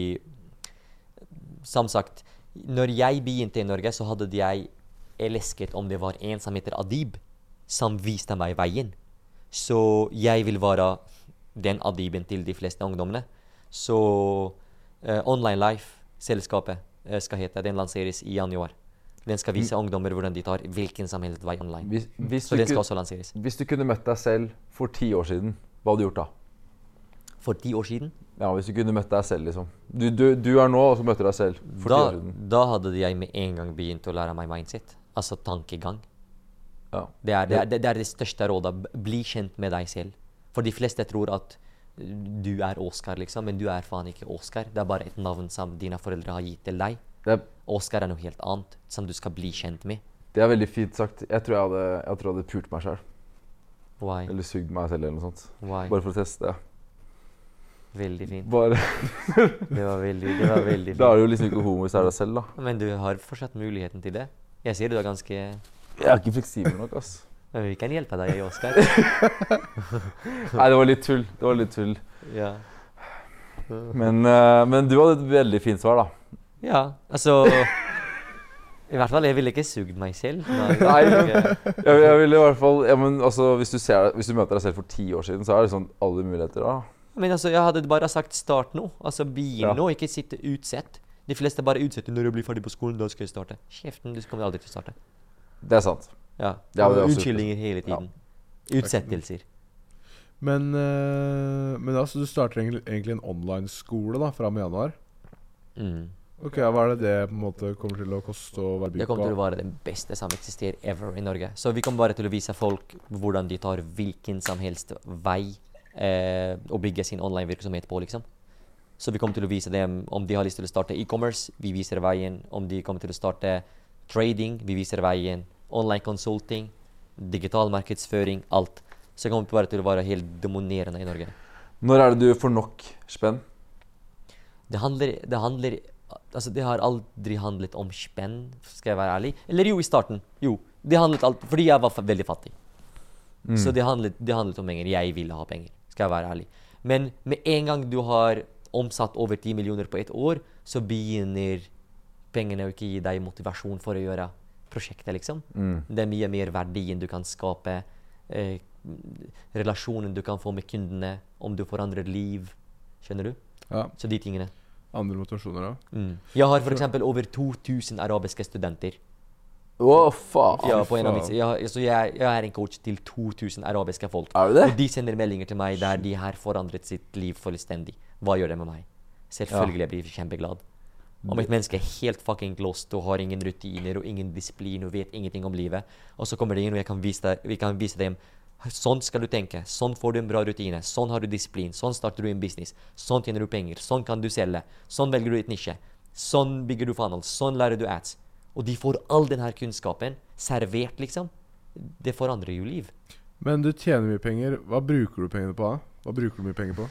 Som sagt, når jeg begynte i Norge, så hadde jeg elsket om det var en som heter Adib, som viste meg veien. Så jeg vil være den Adiben til de fleste ungdommene. Så uh, Online Life, selskapet, uh, skal hete. Den lanseres i januar. Den skal vise ungdommer hvordan de tar hvilken som helst vei online. Hvis, hvis, Så den skal også lanseres. hvis du kunne møtt deg selv for ti år siden, hva hadde du gjort da? For ti år siden Ja, Hvis du kunne møtt deg selv, liksom. Du, du, du er nå, og så møter du deg selv for ti år siden. da hadde jeg med en gang begynt å lære meg mindset. Altså tankegang. Ja. Det er det, er, det, det, er det største rådet. Bli kjent med deg selv. For de fleste tror at du er Oscar, liksom, men du er faen ikke Oscar. Det er bare et navn som dine foreldre har gitt til deg. Er, Oscar er noe helt annet, som du skal bli kjent med. det er veldig fint sagt. Jeg tror jeg hadde, jeg tror jeg hadde pult meg sjøl. Eller sugd meg selv, eller noe sånt. Why? Bare for å teste. Veldig fint. Bare, [laughs] Det var veldig, det var veldig fint. Da er du jo liksom ikke homo hvis det er deg selv, da. Men du har fortsatt muligheten til det. Jeg sier du er ganske Jeg er ikke fleksibel nok, ass. Men vi kan hjelpe deg, Oskar. [laughs] Nei, det var litt tull. Det var litt tull. Ja. Men, eh, men du hadde et veldig fint svar, da. Ja, altså I hvert fall, jeg ville ikke sugd meg selv. Nei, [laughs] men- Jeg, jeg ville i hvert fall ja, men altså, hvis, du ser, hvis du møter deg selv for ti år siden, så er det sånn alle muligheter da. Men altså, jeg hadde bare sagt start nå. Altså begynn Ja. nå, ikke sitte utsett. De fleste bare utsetter når du blir ferdig på skolen, da skal jeg starte. Kjeften, du kommer aldri til å starte. Det er sant. Ja, det har vi også- Unnskyldninger hele tiden. Utsettelser. Men, eh, men altså, du starter egentlig, en online-skole da, fra med januar. Mm. Ok, Hva er det det på en måte kommer til å koste å være bygd på? Det kommer til å være det beste som eksisterer ever i Norge. Så vi kommer bare til å vise folk hvordan de tar hvilken som helst vei eh, bygge sin online-virksomhet på, liksom. Så vi kommer til å vise dem om de har lyst til å starte e-commerce, vi viser veien. Om de kommer til å starte trading, vi viser veien. Online consulting, digital markedsføring, alt. Så jeg kommer bare til å være helt dominerende i Norge. Når er det du får nok spenn? Det handler, det handler Altså, det har aldri handlet om spenn, skal jeg være ærlig. Eller jo, i starten. Jo. Det handlet alt, Fordi jeg var veldig fattig. Så det handlet, det handlet om penger. Jeg ville ha penger, skal jeg være ærlig. Men med en gang du har omsatt over 10 millioner på ett år, så begynner pengene å ikke gi deg motivasjon for å gjøre prosjektet, liksom. Det er mye mer verdien du kan skape. Eh, relasjonen du kan få med kundene, om du forandrer liv. Skjønner du? Ja. Så de tingene. Andre motivasjoner, da? Mm. Jeg har f.eks. over 2000 arabiske studenter. Å, faen. Ja, jeg, så jeg, jeg er en coach til 2000 arabiske folk. Er det? Og de sender meldinger til meg der de har forandret sitt liv fullstendig. Hva gjør det med meg? Selvfølgelig jeg blir jeg kjempeglad. Om et menneske er helt fucking lost og har ingen rutiner og ingen disiplin og vet ingenting om livet, og så kommer det inn og kan deg, vi kan vise dem Sånn skal du tenke. Sånn får du en bra rutine. Sånn har du disiplin. Sånn starter du en business. Sånn tjener du penger. Sånn kan du selge. Sånn velger du et nisje. Sånn bygger du funnel. Sånn lærer du ads. Og de får all denne kunnskapen servert, liksom. Det forandrer jo liv. Men du tjener mye penger. Hva bruker du pengene på? da? Hva bruker du mye penger på?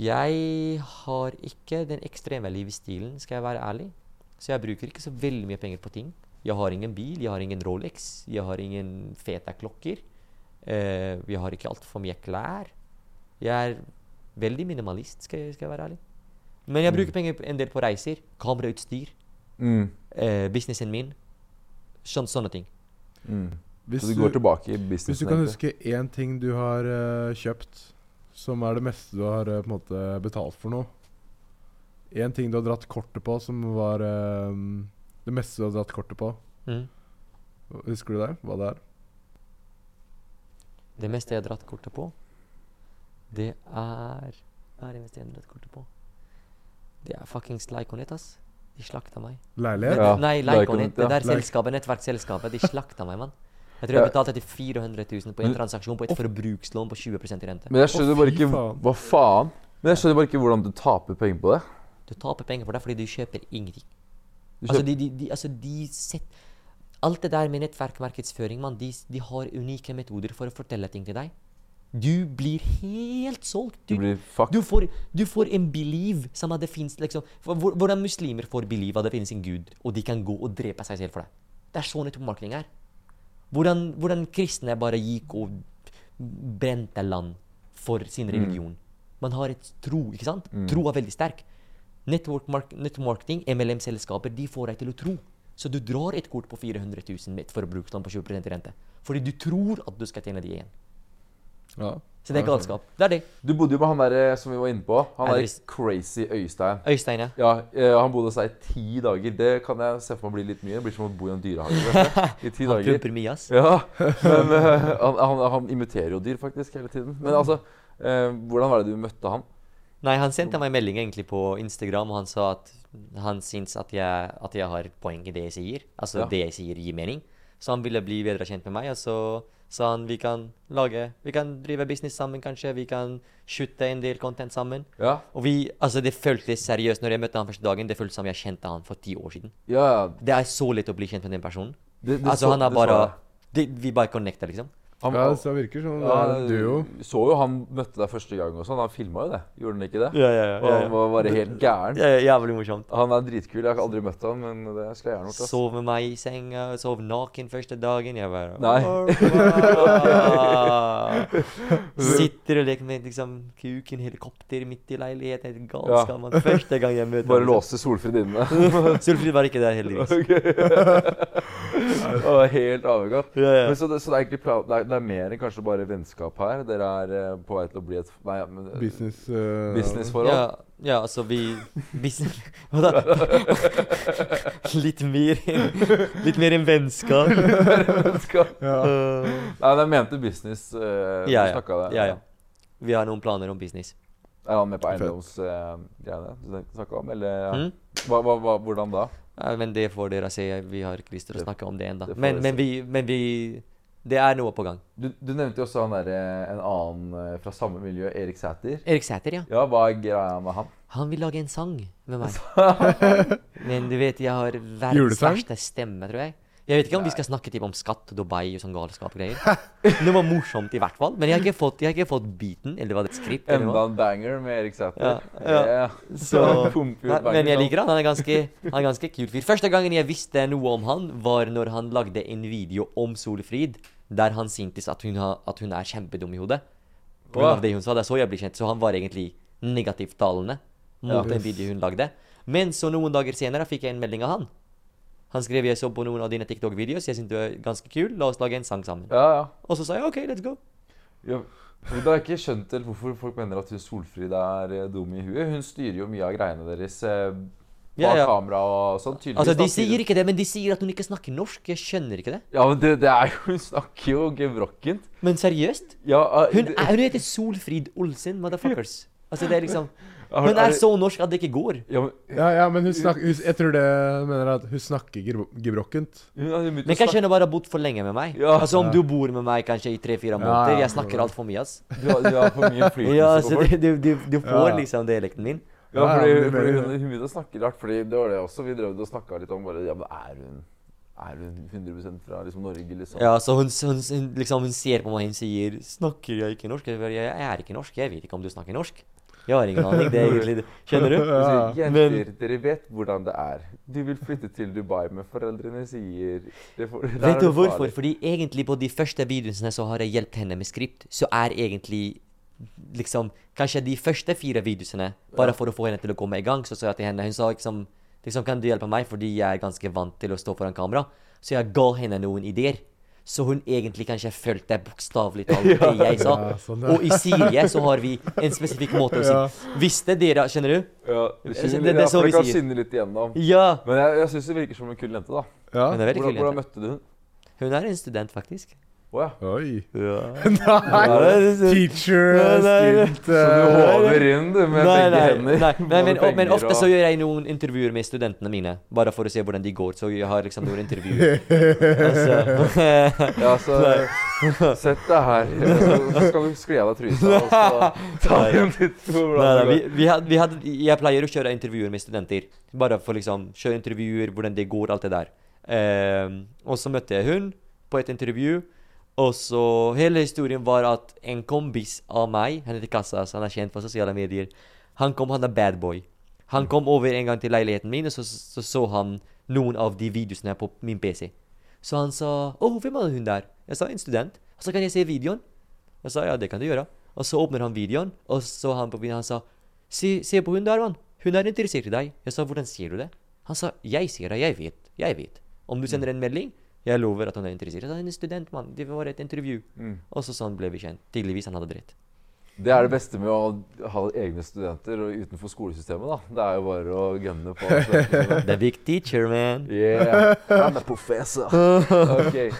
Jeg har ikke den ekstreme livsstilen, skal jeg være ærlig. Så jeg bruker ikke så veldig mye penger på ting. Jeg har ingen bil, jeg har ingen Rolex, jeg har ingen fete klokker. Eh, jeg har ikke altfor mye klær. Jeg er veldig minimalist, skal jeg, skal jeg være ærlig. Men jeg bruker penger en del på reiser, kamerautstyr, Mm. uh, businessen min. Sånn, sånne ting. Mm. Hvis Så du i Hvis du kan huske én ting du har uh, kjøpt, som er det meste du har eh, på en måte betalt for noe Én ting du har dratt kortet på, som var eh, det meste du har dratt kortet på. Mm. Husker du det? Hva det er? Det meste jeg har dratt kortet på, det er Hva er det meste jeg har dratt kortet på? Det er fuckings Lyconet, ass. De slakta meg. Leilighet? Ja, Nei, Lyconet. Det der selskapet, nettverksselskapet, de slakta meg, mann. Jeg tror jeg betalte etter 400 000 på en Men- transaksjon på et forbrukslån på 20 rente. Men jeg skjønner bare ikke. Hva faen? Men jeg skjønner bare ikke hvordan du taper penger på det. Du taper penger på det fordi du kjøper ingenting. Du Altså, de, de, de, altså, de set, Alt det der med nettverkmarkedsføring, mann, de, de har unike metoder for å fortelle ting til deg. Du blir helt solgt. du blir fucked. Du får, du får en believe som at det fins liksom, Hvordan muslimer får believe at det finnes en gud, og de kan gå og drepe seg selv for det. Det er sånn nettmarketing er. Hvordan, hvordan kristne bare gikk og brente land for sin religion. Man har et tro, ikke sant? Tro er veldig sterk. Network mark nettmarketing, MLM-selskaper, de får deg til å tro. Så du drar et kort på 400 000 med et forbrukslån på 20% rente. Fordi du tror at du skal tjene det igjen. Ja. Så det er galskap. Det er det. Du bodde jo med han der eh, som vi var inne på. Han Er der crazy Øystein. Øystein, ja. Ja, eh, Han bodde hos deg i ti dager. Det kan jeg se for meg blir litt mye. Det blir som å bo i en dyrehage. [laughs] I ti Han dager. mye, ass. Ja, men eh, han, han, han imiterer jo dyr faktisk hele tiden. Men altså, eh, hvordan var det du møtte han? Nei, han sendte meg melding egentlig på Instagram, og han sa at han syns at jeg, at jeg har poeng i det jeg sier. Altså Ja. det jeg sier, gir mening. Så han ville bli bedre kjent med meg, og så sa han vi kan lage Vi kan drive business sammen, kanskje. Vi kan shoote en del content sammen. Ja, Og vi Altså, det føltes seriøst når jeg møtte han første dagen. Det føltes som jeg kjente han for ti år siden. ja. Det er så lett å bli kjent med den personen. Det, det altså, så- han er bare det, Vi bare connecter, liksom. Han, ja, det virker som det ja, er en duo. så jo han møtte deg første gang og sånn. Han filma jo det. Gjorde han ikke det? Ja, ja, Og han var bare helt gæren. Jævlig morsomt. Han er dritkul. Jeg har aldri møtt han, men det skulle jeg gjerne gjort. Sov med meg i senga, sov naken første dagen. Jeg bare Nei. [laughs] Sitter og leker med liksom kuken helikopter midt i leiligheten. Helt er Galskap, Ja. Første gang jeg møter [laughs] Bare ham, låste Solfrid inne. liksom. [laughs] Solfrid var ikke der, heldigvis. Det var helt avhengig. Ja, ja. Men så, det, så det er egentlig pla- det er, er mer enn kanskje bare vennskap her? Dere er eh, på vei til å bli et nei, men, eh, Business uh, businessforhold? Ja, ja, altså vi business, [laughs] Hva da? [laughs] Litt mer Litt mer enn vennskap. Vennskap. [laughs] Ja. Uh, Nei, men jeg mente business. Uh, ja, ja. det. ja, ja. Vi har noen planer om business. Er han med på eiendomsgreiene du snakka om? Eller ja. Mm? hva, hva, hva, hvordan da? Ja, men det får dere se. Vi har ikke lyst til å snakke om det ennå. Men, men, vi, men vi Det er noe på gang. Du, du nevnte jo også han der, en annen eh, fra samme miljø, Erik Sæter. Erik Sæter, ja. Ja, hva er greia med han? Han vil lage en sang med meg. [laughs] Men du vet, jeg har verdens verste stemme, tror jeg. Jeg vet ikke om vi skal snakke typ om skatt, Dubai og sånn galskap og greier. [laughs] Det var morsomt i hvert fall. Men jeg har ikke fått, jeg har ikke fått beaten, eller var det et skript? eller Enda en banger med Erik Sæther. Ja, ja. Så, [laughs] banger men jeg liker han. Han er ganske, han er ganske kul fyr. Første gangen jeg visste noe om han, var når han lagde en video om Solfrid, der han syntes at hun, har, at hun er kjempedum i hodet. På grunn av det hun sa. Det er så jeg ble kjent. Så han var egentlig negativt talende mot Ja. en video hun lagde. Men så noen dager senere fikk jeg en melding av han. Han skrev jeg så på noen av dine TikTok-videoer, så jeg synes du er ganske kul, la oss lage en sang sammen. Ja, ja. Og så sa jeg OK, let's go. Ja, men Da har jeg ikke skjønt helt hvorfor folk mener at hun Solfrid er eh, dum i huet. Hun styrer jo mye av greiene deres eh, bak Ja, ja. kamera og sånn. Tydeligvis. Altså, De sier ikke det, men de sier at hun ikke snakker norsk. Jeg skjønner ikke det. Ja, men det, det er jo Hun snakker jo gebrokkent. Men seriøst? Ja, uh, Hun, er, hun heter Solfrid Olsen, motherfuckers. Altså, det er liksom Har- Hun er er så norsk at det ikke går. ja, men, Ja, ja, men hun snakker hun, Jeg tror det mener at hun snakker gebro- gebrokkent. Men kanskje hun har bare bodd for lenge med meg. Ja. Altså Om Ja. du bor med meg kanskje i tre-fire måneder. ja, Jeg snakker altfor mye, ass. du, har, du har for mye flytelse. Du, du, du, får Ja. liksom dialekten min. Ja, fordi, ja, men det fordi hun, hun begynte å snakke rart. Fordi det var det også Vi drev og snakka litt om bare Ja, men er hun Er hun 100 fra liksom Norge, liksom? Ja, så hun, hun, hun, liksom, hun ser på meg og sier 'Snakker jeg ikke norsk?' Jeg, jeg, jeg er ikke norsk. Jeg vet ikke om du snakker norsk. Jeg har ingen aning. Det er egentlig. Skjønner du? [laughs] Ja. Jenter, Men- dere vet hvordan det er. Du vil flytte til Dubai, men foreldrene sier er Vet du hvorfor? farlig. Fordi egentlig på de første videoene så har jeg hjulpet henne med skript. Så er egentlig liksom Kanskje de første fire videoene, bare for å få henne til å komme i gang, så sa jeg til henne Hun sa liksom liksom Kan du hjelpe meg, fordi jeg er ganske vant til å stå foran kamera. Så jeg ga henne noen ideer. Så hun egentlig kanskje fulgte bokstavelig [laughs] talt det jeg sa. Ja, sånn. Og i Syria så har vi en spesifikk måte å si Ja. Visste dere Skjønner du? Ja, det, Det- det er vi det kan sier. skinne litt igjennom. Ja. Men jeg, jeg syns det virker som en kul jente, da. Ja. Er Hvordan, hvordan møtte du hun? Hun er en student, faktisk. Å ja. Oi. Ja. [laughs] Nei! Teacher, Nei, student Så du håver inn, du, med nei, begge hender. Nei, nei men, og, men ofte og- så gjør jeg noen intervjuer med studentene mine, bare for å se hvordan de går. Så jeg har liksom noen intervjuer. altså, [laughs] Ja, så Sett deg her. [laughs] Så skal du skli av deg trusa, og så ta en titt på hvordan nei, det vi, går. vi had, vi had, jeg pleier å kjøre intervjuer med studenter. Bare for liksom kjøre intervjuer, hvordan det går, alt det der. Ehm, og så møtte jeg hun på et intervju. Og så Hele historien var at en kompis av meg, han heter Kassas, han er kjent på sosiale medier, han kom, han er bad boy. Han kom over en gang til leiligheten min, og så så, så han noen av de videoene på min PC. Så han sa 'Å, hvem er hun der?' Jeg sa 'En student'. Og så kan jeg se videoen. Jeg sa 'Ja, det kan du gjøre'. Og så åpner han videoen, og så han på videoen han sa 'Se, se på hun der, mann. Hun er interessert i deg'. Jeg sa 'Hvordan sier du det?' Han sa 'Jeg sier det. Jeg vet. Jeg vet'. Om du sender en melding, jeg lover at hun er interessert. 'Hun er student, mann. Det var et intervju'. Mm. Og så sånn ble vi kjent. Tydeligvis han hadde rett. Det er det beste med å ha egne studenter og utenfor skolesystemet. da. Det er jo bare å gønne på. [laughs] The big teacher, man. Yeah, I'm a professor. Okay.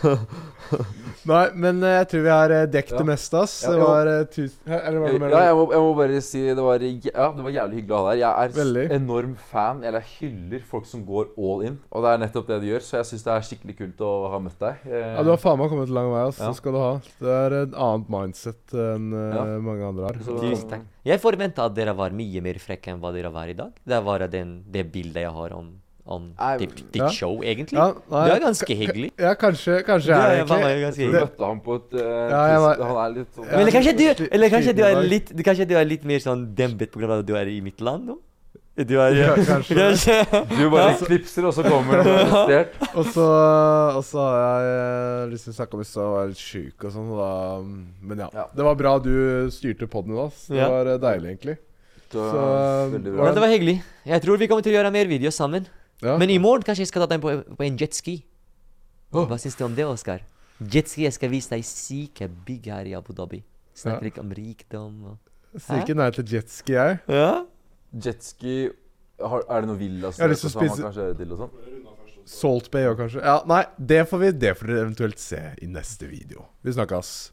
Nei, men eh, jeg tror vi har eh, dekket Ja. det meste, ass. Ja, Det ja. var eh, Eller var det mer? Ja, jeg må, jeg må bare si det var, ja, det var jævlig hyggelig å ha deg her. Jeg er Veldig. enorm fan, eller jeg hyller folk som går all in. Og det er nettopp det de gjør, så jeg syns det er skikkelig kult å ha møtt deg. Ja, du har faen meg kommet lang vei, ass. Ja. Det skal du ha. Det er et annet mindset enn Ja. mange andre har. Så- takk. Jeg forventa at dere var mye mer frekke enn hva dere var i dag. Det er bare den, det bildet jeg har om, om ditt, ditt ja. show, egentlig. Ja, nei, du er ganske hyggelig. Ja, kanskje, kanskje er er egentlig meg ganske Så du møtte ham på et uh, Ja, jeg var- Han er litt sånn Ja. Eller kanskje, du, eller kanskje du er litt Kanskje du er litt mer sånn dempet pga. at du er i mitt land nå? Du er Ja, kanskje. kanskje. Du bare knipser, og så kommer du arrestert. Og så, og så har jeg liksom til å snakke om hvis jeg var litt sjuk og sånn. men ja. Ja. Det var bra du styrte podden i dag. Det Ja. var eh, deilig, egentlig. Så, Så, veldig Ja, bra. det var hyggelig. Jeg tror vi kommer til å gjøre mer videoer sammen. Ja. Men i morgen kanskje jeg skal ta deg på, på en jetski. Oh. Hva syns du om det, Oskar? Jetski, jeg skal vise deg syke bygg her i Abu Dhabi. Snakker Ja. litt om rikdom og Sier ikke nei til jetski, jeg. Ja? Jetski Er det noe villa Jeg har lyst til å man spise- kanskje, til og sånn? Salt Bay òg, kanskje. Ja, nei, det får vi Det får dere eventuelt se i neste video. Vi snakkes.